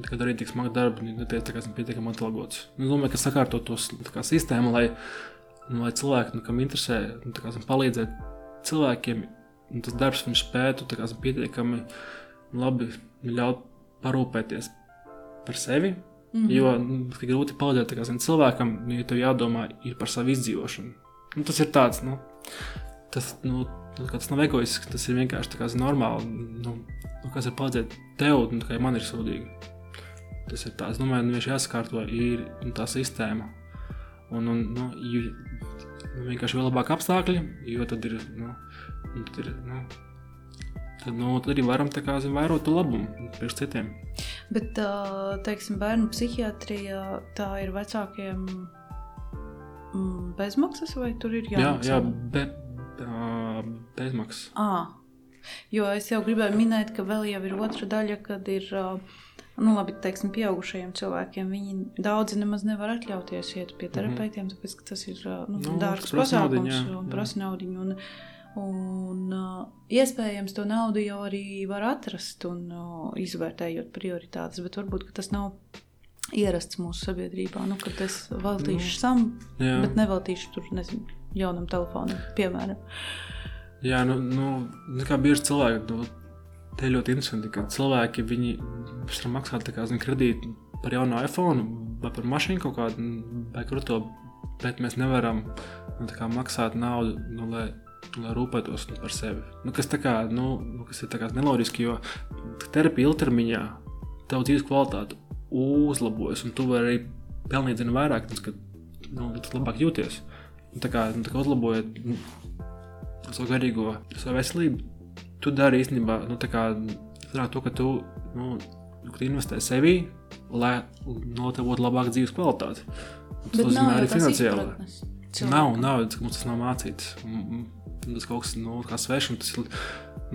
Kad arī tik smagi darbi, netiek pietiekami atalgots. Nu, es domāju, ka sakārtot to sistēmu, lai, nu, lai cilvēki, nu, kam interesē, nu, kā, palīdzēt cilvēkiem un tas darbs viņš spētu kā, pietiekami labi ļaut parūpēties par sevi. Mm -hmm. Jo nu, grūti palīdzēt kā, zin, cilvēkam, ja tev jādomā par savu izdzīvošanu. Nu, tas ir tāds, nu, tas, nu, tas nav egoisks, tas ir vienkārši kā, zin, normāli. Nu, nu, kas ir palīdzēt tev, nu, kā man ir sūdīgi. Tas ir tāds, nu, viņš jāsakārto ir nu, tā sistēma. Un, un nu, ju, nu, vienkārši vēl labāk apstākļi, jo tad ir. Nu, tad, ir, nu, tad, nu, tad arī varam kā, zin, to labumu priekš citiem. Bet, teiksim, bērnu psihiatrija tā ir vecākiem mm, bezmaksas vai tur ir jāmaksā? Jā, jā be, bezmaksas. À, jo es jau gribēju minēt, ka vēl jau ir otra daļa, kad ir. Nu, labi, teiksim, pieaugušajiem cilvēkiem viņi daudzi nemaz nevar atļauties iet pie mhm. terapeitiem, tāpēc ka tas ir nu, nu, dārgs pasākums un prasa naudu. Un, uh, iespējams, to naudu jau arī var atrast un uh, izvērtējot prioritātes, bet varbūt tas nav ierasts mūsu sabiedrībā. Nu, kad es veltīšu nu, sam, jā. bet neveltīšu tur nezinu, jaunam telefonam, piemēram. Jā, nu, nu kā bieži cilvēki to te ļoti interesanti, ka cilvēki varam maksāt kā, zin, kredītu par jaunu iPhone vai par mašīnu kaut kādu vai krūto, bet mēs nevaram nu, kā, maksāt naudu, nu, lai lai rūpētos nu, par sevi. Nu, kas, kā, nu, nu, kas ir neloģiski, jo terapija ilgtermiņā tavu dzīves kvalitāti uzlabojas, un tu vari arī pelnīt zinu, vairāk, tas, kad nu, tu labāk jūties. Un, tā kā, nu, tā kā uzlabojot nu, savu garīgo savu veselību, tu dari īstenībā nu, kā, to, ka tu, nu, tu investē sevī, lai no tev būtu labāka dzīves kvalitāte. Tas nozīmē arī finansiāli. Nav, nav, mums tas nav mācīts. Tas kaut kas nu, svešs, tas,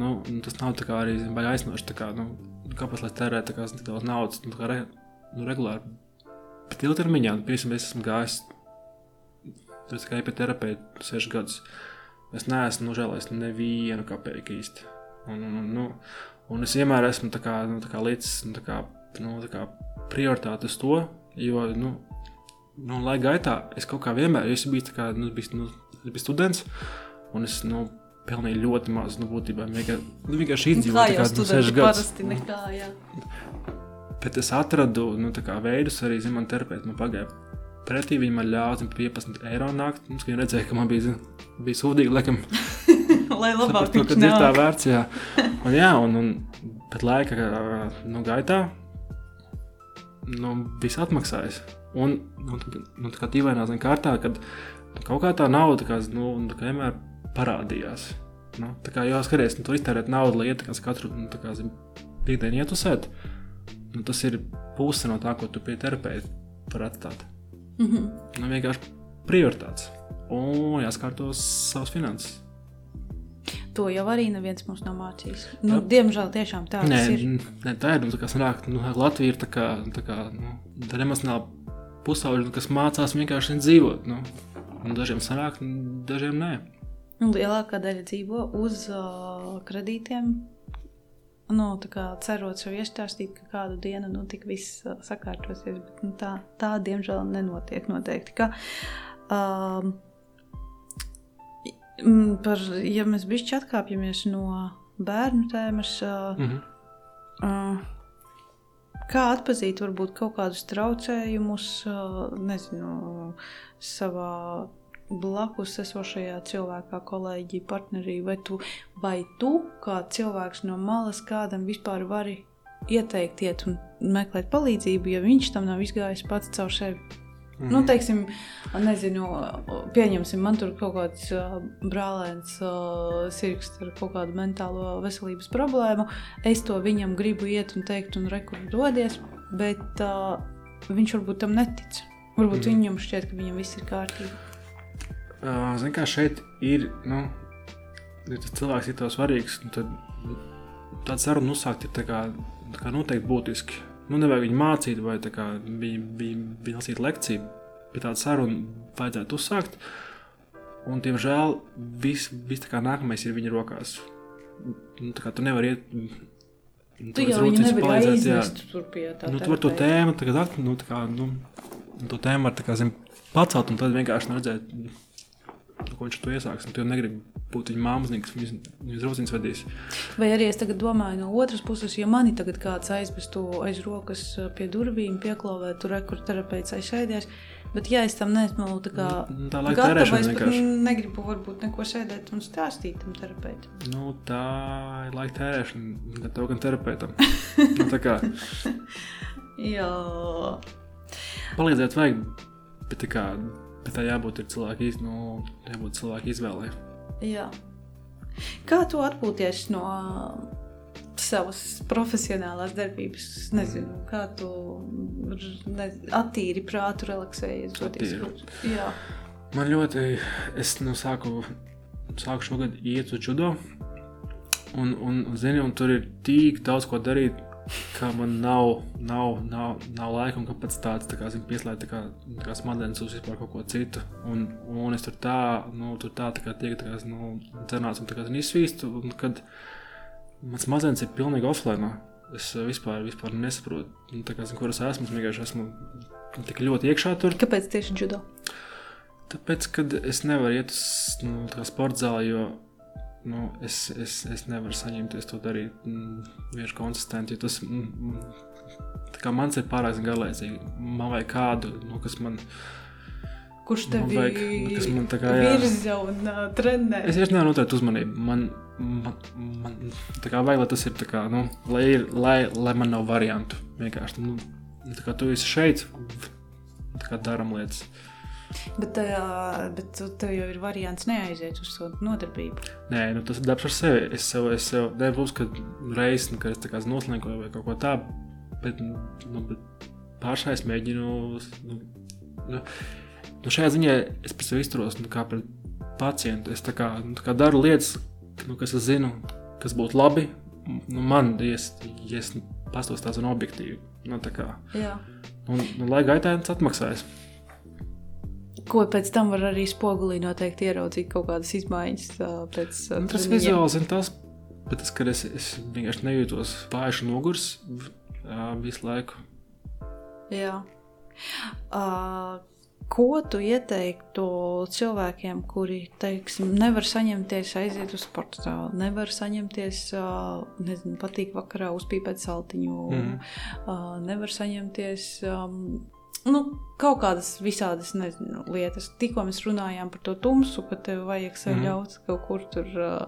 nu, tas nav arī baigi aizsnoši. Kā, nu, kāpēc lai tērē tā kā, tik daudz naudas nu, re, nu, regulāri? Bet ilgtermiņā, nu, piemēram, es esmu gājis Es tikai pie terapeita sešus gadus. Es neesmu nožēlojis nevienu kapeiku īsti. Un, un, un, nu, un es vienmēr esmu tā kā, nu, tā kā līdz nu, tā kā, nu, tā kā prioritāte uz to, jo, nu, nu laika gaitā es kaut kā vienmēr esmu bijis, kā, nu, bijis, nu, biju students, un es, nu, pelnīju ļoti maz, nu, būtībā vienkārši, nu, vienkārši izdzīvoju Kā jau tā kā, nu, studenti sešus gadus. parasti nekā, jā. Bet es atradu nu, kā veidus, arī zinu, man terapeiti man pagāja pretī. Viņi man ļāva zin, 15 eiro nākt. Mums viņa redzēja, ka man bija, zin, bija sūdīgi, laikam, Lai labāk viņš ka ir tā vērts. Jā, un, jā un, un, bet laika nu, gaitā nu, viss atmaksājas. Un nu, tā- nu, tā kā dīvainā kārtā, kad nu, kaut kā tā nauda kā, nu, vienmēr parādījās. Nu, tā kā jau skaties, nu, tur iztērēt naudu, lai iet tā kā katru nu, tā kā, zin, piekdienu ietusēt. Nu, tas ir puse no tā, ko tu pie terapeita vari atstāt. Mhm. Nu, vienkārši prioritātes. Un jāskārtos savas finanses. To jau arī neviens mums nav mācījis. Nu, diemžēl tiešām tā Nē, ir. nē, tā ir. Nu, tā kā sanāk, nu, Latvija ir tā kā, tā kā nu, tā emocionāla pusauģa, nu, kas mācās vienkārši dzīvot. Nu. Un dažiem sanāk, dažiem nē. Un lielākā daļa dzīvo uz uh, kredītiem. Nu, tā kā cerot sev iestāstīt, ka kādu dienu nu, tik viss uh, sakārtosies. Bet, nu, tā, tā, diemžēl, nenotiek noteikti. Ka, m, par, ja mēs bišķi atkāpjamies no bērnu tēmas, uh, Mhm. uh, kā atpazīt varbūt kaut kādus traucējumus, uh, nezinu, savā blakus esošajā cilvēkā, kolēģi, partnerī, vai tu, vai tu kā cilvēks no malas kādam vispār vari ieteikt, iet un meklēt palīdzību, ja viņš tam nav izgājis pats caur sevi. Mm. Mhm. Nu, teiksim, nezinu, pieņemsim, man tur kaut kāds uh, brālēns, uh, sirgs ar kaut kādu mentālo veselības problēmu. Es to viņam gribu iet un teikt, un rekurbi dodies, bet uh, viņš varbūt tam netic. Varbūt mm. Mhm. viņam šķiet, ka viņam viss ir kārtībā. Uh, Ziniet, kā šeit ir, nu, ja tas cilvēks ir tev svarīgs, nu, tad tādu sarunu uzsākt ir tā kā, tā kā noteikti būtiski. Nu, nevajag viņu mācīt, vai tā kā bija, bija, bija lasīt lekciju, bet tādu sarunu vajadzētu uzsākt. Un, diemžēl, viss vis, kā nākamais ir viņa rokās. Nu, tā kā tu nevari iet. nu, Tu jau viņu palīdzēt, jā. tur. Nu, tu vari to tēmu tagad, nu, tā kā, nu, to tēmu var tā kā, zin, pacelt un tad vienkārši nu, redzēt, ko viņš to iesāks. Tu jau negribi būt viņa mākslinieks, viņas, viņas draugs vedīs. Vai arī es tagad domāju no otras puses, ja mani tagad kāds aizvestu aiz rokas uh, pie durvīm, pieklāvē, tur rekur terapeits aizsēdies. Bet, ja es tam neesmu tā kā Nu, tā laika tērēšana es vienkārši. negribu varbūt neko sēdēt un stāstīt tam terapeitam. Nu, tā ir laika tērēšana, gan tev, gan terapeitam. nu, tā kā Jā, palīdzēt vajag, bet tā kā. Bet tā jābūt cilvēka, iz, nu, jābūt cilvēka izvēlei. jā. Kā tu atpūties no savas profesionālās darbības? Es Nezinu, kā tu ne, attīri prātu, relaksējies. Attīri. Jā, Man ļoti, es nu, sāku, sāku šogad iet uz judo. Un, un, zini, un tur ir tik daudz ko darīt, ka man nav, nav, nav, nav laika un kapacitātes tā kā, zini, pieslēgt tā kā, tā kā smadzenes uz vispār kaut ko citu. Un, un es tur tā, nu, tur tā, tā kā tiek tā kā, nu, cenāts un tā kā zini, izsvīstu. Un kad mans smadzenes ir pilnīgi offline, es vispār, vispār nesaprotu, nu, tā kā, zini, kur es esmu. Es vienkārši esmu tik ļoti iekšā tur. kāpēc tieši judo? Tāpēc, kad es nevaru iet uz nu, kā sporta zāli, jo nu, es, es, es nevaru saņemties to darīt mm, vienkārši konsistenti. Tas, mm, mm, tā kā mans ir pārāk garlaicīgi. Man vajag kādu, nu, kas man. Kurš Man tevi vajag, nu, kas man tā kā, virza un uh, trenē? Es vienkārši nevaru noturēt uzmanību. Man, man, man tā kā vajag, lai tas ir tā kā, nu, lai, ir, lai, lai man nav variantu. Vienkārši, nu, tā kā tu esi šeit, tā kā daram lietas. Uh, bet tu- tev jau ir variants neaiziet uz to nodarbību. Nē, nu, tas ir darbs ar sevi. Es sev, es sev nebūs, ka reizes, nu, ka es tā kā noslēdzoju vai kaut ko tādu, bet, nu, bet pašai es mēģinu. Nu, nu, nu šajā ziņā es pēc tam izturos nu, kā pret pacientu. Es tā kā, nu, tā kā daru lietas, nu, kas es zinu, kas būtu labi. Nu, man, ja es, ja es pastos tāds un objektīvi. Nu, tā kā, Jā. un, nu, lai gaitā tas atmaksājas. Ko pēc tam var arī spogulī noteikti ieraudzīt kaut kādas izmaiņas pēc Nu, tas vizuāli zina tas, bet tas, ka es, es vienkārši nejūtos un nogurs visu laiku. Jā. Uh, ko tu ieteiktu cilvēkiem, kuri, teiksim, nevar saņemties aiziet uz sporta zāli, nevar saņemties, nezinu, patīk vakarā uzpīpēt saltiņu, uh, nevar saņemties. Nu, kaut kādas visādas nezinu, lietas. Tikko mēs runājām par to tumsu, ka tev vajag sev Mhm. ļaut kaut kur tur uh,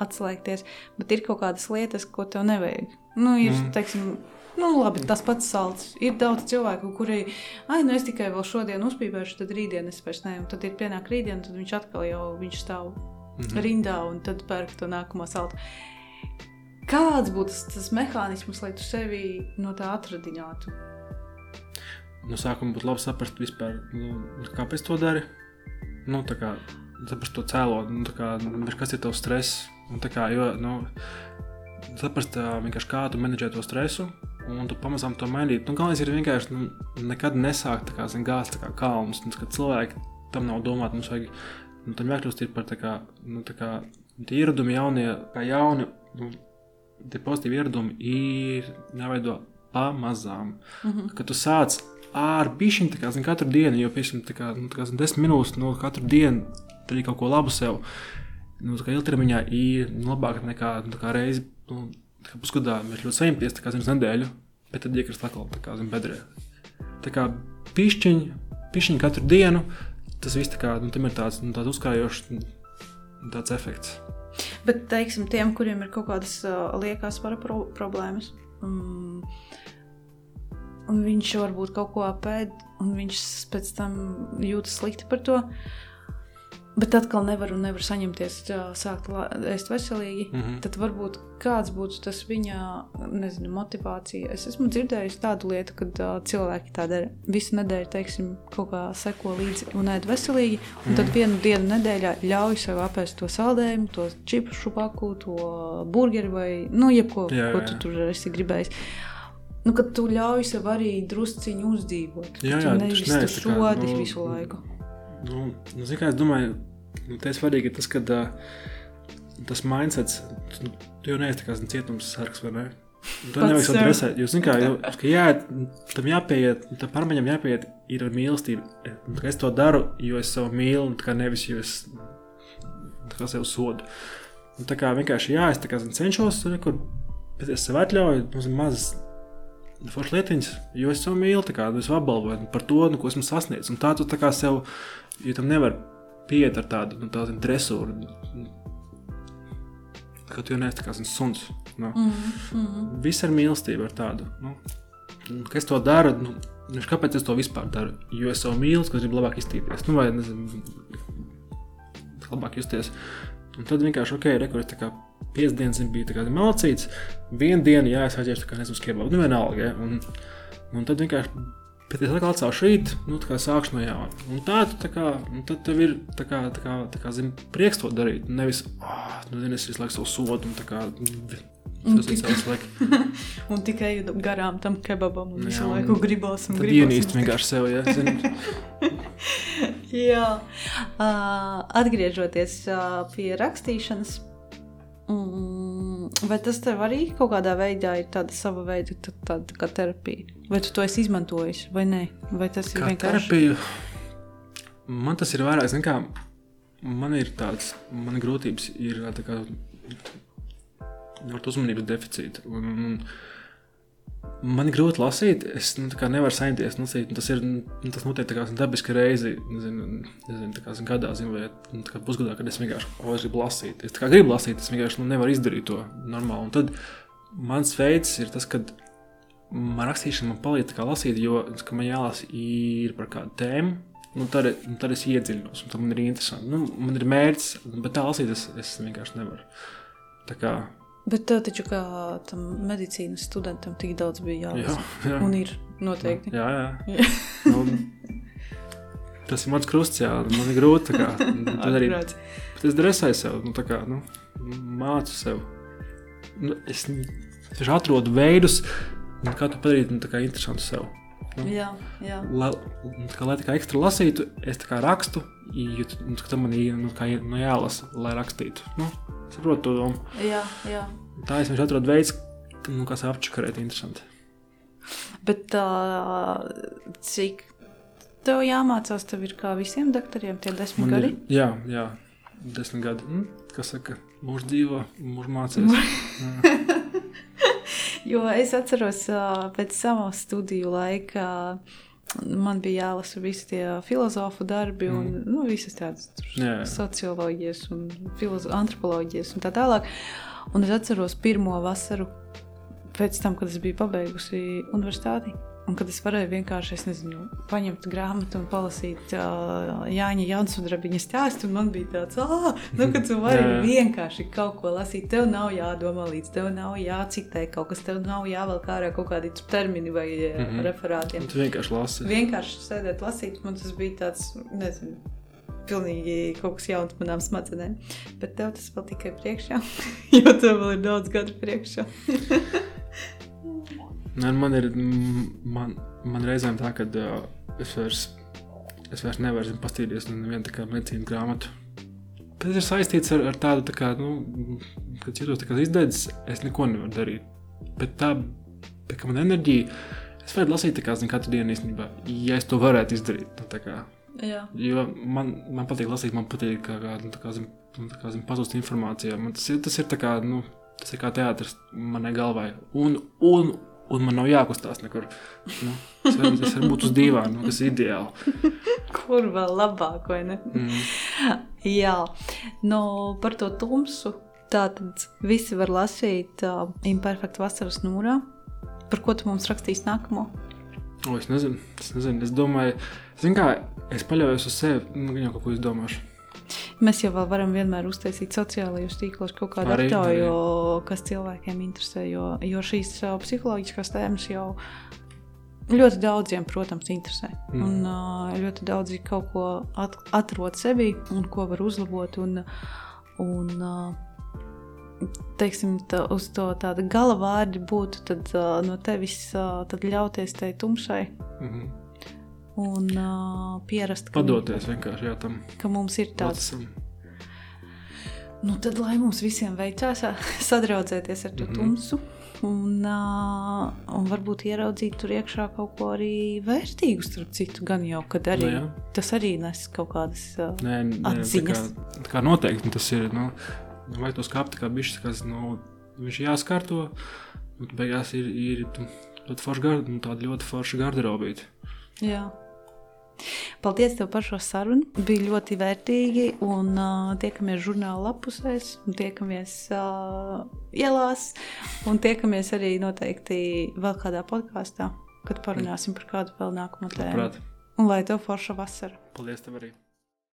atslēgties, bet ir kaut kādas lietas, ko tev nevajag. Nu, ir, Mhm. teiksim, nu, labi, tas pats salds. Ir daudz cilvēku, kuri, ah, nu es tikai vēl šodien uzpīpēšu, tad rītdien es vairs ne. Un tad ir pienāk rītdiena, tad viņš atkal jau viņš stāv Mhm. rindā un tad pērk to nākamo saldu. Kāds būtu tas, tas mehānisms, lai tu sevi no tā atradinātu? No sākuma būtu labi saprast, vispār, nu, kāpēc to dari. Nu, tā kā saprast to cēlo, nu, kā, nu, kas ir tavs stress. Un, kā, jo, nu, saprast, kā tu menedžē to stresu. Un tu pamazām to mainīt. Nu, galvenais ir vienkārši nu, nekad nesākt tā kā, zin, gāzt kā kalnus. Un, kad cilvēki tam nav domāti, mums vajag nu, tam jākļūst par tā kā, nu, tā kā tie ieradumi jaunie, kā jauni, nu, tie pozitīvi ieradumi ir jāveido pamazām. Mhm. Kad tu sāc ar bišķiņu, kā zin, katru dienu, jo, piemēram, tā kā, nu, tā kā zin, desmit minūtes no katru dienu darīt kaut ko labu sev, nu, tā kā ilgtermiņā ir nu, labāk nekā, nu, reizi, nu, pusgadā mēs ļoti saņemties, tā kā zin, nedēļu, bet tad iekrist atkal, tā kā zin, bedrē. Tā kā pišķiņu, pišķiņu katru dienu, tas viss tā kā, nu, tam ir tāds, nu, tāds uzkrājošs, nu, tāds efekts. Bet, teiksim, tiem, kuriem ir kaut kādas uh, liekas svara pro problēmas, um, un viņš varbūt kaut ko apēd, un viņš pēc tam jūtas slikti par to. Bet atkal nevar un nevar saņemties, uh, sākt ēst veselīgi. Mm Mhm. -hmm. Tad varbūt kāds būtu tas viņa nezinu, motivācija. Es esmu dzirdējis tādu lietu, kad uh, cilvēki tā dara visu nedēļu, teiksim, kaut kā seko līdzi un ēd veselīgi. Un tad vienu dienu nedēļā ļauj sev apēst to saldējumu, to čipu paku, to burgeri vai nu, jebko, Jā, ko jā, tu jā. tur esi gribējis. Nu, kad tu ļauj sev arī drusciņu uzdzīvot, Jā, tu jā, nevis tu tā kā, šodi nu, visu laiku. Nu, nu, zini, kā es domāju, nu, tas ir svarīgi tas, ka uh, tas mindsets, tu, tu jau neesi tāds cietums sargs, vai ne? Un To Pats nevajag sev. sadresēt. Jūs zināt, kā jau, jā, tam jāpieiet, tam pārmaiņam jāpieiet ir ar mīlestību. Un tā kā Es to daru, jo es sev mīlu, un tā kā nevis jo es tā kā sev sodu. Un tā kā vienkārši jā, es tā kā zinu, cenšos, re, kur bet es sev atļauju, nu, mazas foršas lietiņas, jo es sev mīlu, tā kā es apbalvoju par to, nu, ko esmu sasniedzis. Un tā tu tā kā sev, jo tam nevar pieiet ar tādu, nu, tādu dresūru. Ka tu jau neesi tā kā zini, suns. Nu. Mm -hmm. Viss ar mīlestību, ar tādu. Nu, kas to dara? Nu, nu, kāpēc es to vispār daru? Jo es sev mīlu, ka gribu labāk iztīties. Nu, vai nezinu, labāk justies. Un tad vienkārši, ok, rekurors kā piecas dienas bija kā malcīts, vienu dienu, jā, es aiziešu, tā kā nezinu, skiebu, nu vienalga, ja? un, un tad vienkārši, bet es atkal atcelšu rīt, nu tā kā sākšu no jauna. Un tā, tā kā, tad tev ir, tā kā, tā kā, tā kā, zini, prieks to darīt, nevis, ah, nu, zini, es visu laiku savu sodu, un tā kā, tas ir savs laiks. Un tikai garām tam kebabam un visu Jā, un laiku gribās un gribās. ienīst vienkārši sev, zini. Jā, uh, atgriežoties uh, pie rakstīšanas, mm, vai tas tev arī kaut kādā veidā ir tāda sava veida tā- tāda tā kā terapija? Vai tu to esi izmantojis vai nē? Vai tas ir Kā vienkārši terapija, man tas ir vairāk, zini, kā man ir tāds, man grūtības ir tā kā ar uzmanības deficītu. Un, un, Man ir grūti lasīt, es nu, nevaru saņemties. Lasīt, tas ir nu, tas notiek kā dabiski reizi, nezinu, nezinu, kā zini, gadā, zinu, vai nu, kā pusgadā, kad es vienkārši o, es gribu lasīt. Es gribu lasīt, es vienkārši nu, nevaru izdarīt to normāli. Un tad mans veids ir tas, ka man rakstīšana man palīdz lasīt, jo man jālasa ir par kādu tēmu. Nu, tad, nu, tad es iedziļinos, un tas man ir interesanti. Nu, man ir mērķis, bet tā lasīt es, es vienkārši nevaru. Tā kā, Bet tev taču kā tam medicīnas studentam tik daudz bija jā, jālasa. jā. Un ir noteikti. Jā, jā. nu, tas ir mans krusts, jā. Man ir grūti. Kā, tad arī, bet es dresēju sev, nu, kā, nu, mācu sev. Nu, es vienkārši atrodu veidus, nu, kā to padarīt nu, interesantu sev. Nu, Jā, jā. la, kā, lai tā kā ekstra lasītu, es tā kā rakstu, jo nu, tam man ir nu, kā, nu, jālasa, lai rakstītu. Nu, saprotu to domu. jā, jā. Tā es vienkārši atradu veids, nu, kā apčakarēt interesanti. Bet tā, cik tev jāmācās, tev ir kā visiem doktoriem tie desmit Man gadi? ir, jā, jā, desmit gadi. Mm, kas saka, mūžs dzīvo, mūžs mācīs. Jo es atceros, pēc savas studiju laika man bija jālasa visi tie filozofu darbi un Mm. nu, visas tādas socioloģijas un antropoloģijas un tā tālāk. Un es atceros pirmo vasaru pēc tam, kad es biju pabeigusi universitāti. Un kad es varēju vienkārši, es nezinu, paņemt grāmatu un palasīt uh, Jāņa Jansudrabiņa stāstu, un man bija tāds, ah, nu, ka tu vari Jā, jā. vienkārši kaut ko lasīt. Tev nav jādomā līdz, tev nav jācitē kaut kas, tev nav jāvelk ārā kaut kādi termini vai mm. -hmm. referātiem. Tu vienkārši lasi. Vienkārši sēdēt, lasīt, man tas bija tāds, nezinu, pilnīgi kaut kas jauns manām smadzenēm. Bet tev tas vēl tikai priekšā, jo tev vēl ir daudz gadu priekšā. Nē, man ir mm, man, man reizēm tā, ka uh, es vairs, es vairs nevaru nevienu tā kā medicīnas grāmatu. Tas ir saistīts ar, ar tādu, tā kā, nu, kad jūtos izdedzis, es neko nevaru darīt. Bet tā, tā kā man enerģija, es varu lasīt tā kā, zin, katru dienu īstenībā, ja es to varētu izdarīt. Nu, kā, jo man, man patīk lasīt, man patīk kā, kā, nu, kā, zin, nu, kā zin, pazust informācijā. Man tas ir, tas ir kā, nu, tas ir kā teātris manai galvai. Un, un, un man nav jākustās nekur. Nu, es varu, es varu būt uz dīvāna, nu, kas ir ideāli. kur vēl labāk, vai ne? Mm. Jā, no par to tumsu. Tātad visi var lasīt uh, Imperfekta vasaras núrā. Par ko tu mums rakstīs nākamo? O, es nezinu, es nezinu. Es domāju, zin kā, es paļaujos uz sevi, nu, gan jau kaut ko izdomāšu. Mēs jau varam vienmēr uztaisīt sociālajos tīklos kaut kādu aptauju, kas cilvēkiem interesē. Jo, jo šīs psiholoģiskās tēmas jau ļoti daudziem, protams, interesē. Mm. Mm. Un ļoti daudzi kaut ko at atrod sevi un ko var uzlabot. Un, un, teiksim, tā, uz to tāda gala vārdi būtu tad, uh, no tevis uh, ļauties tai tumšai Mhm. Un uh, pierast, ka, Padoties vienkārši jā, tam ka mums ir tāds procesam. Nu, tad, lai mums visiem veicās sadraudzēties ar to Mhm. tumsu, un, uh, un varbūt ieraudzīt tur iekšā kaut ko arī vērtīgu, starp citu, gan jau, kad arī Nu, tas arī nes kaut kādas. Uh, Nē, nē tā, kā, Atziņas. tā kā noteikti tas ir. Nu, vai tos kāpti kā bišķis, kas nu, viņš ir jāskārto, un beigās ir, ir tu- ļoti forša garda, nu, tāda ļoti forša garderobīta. jā. Paldies tev par šo sarunu. Bija ļoti vērtīgi. Un uh, tiekamies žurnāla lapusēs, un tiekamies uh, ielās, un tiekamies arī noteikti vēl kādā podkāstā, kad parunāsim par kādu vēl nākamo tēmu. Un lai tev forša vasara! Paldies tev arī!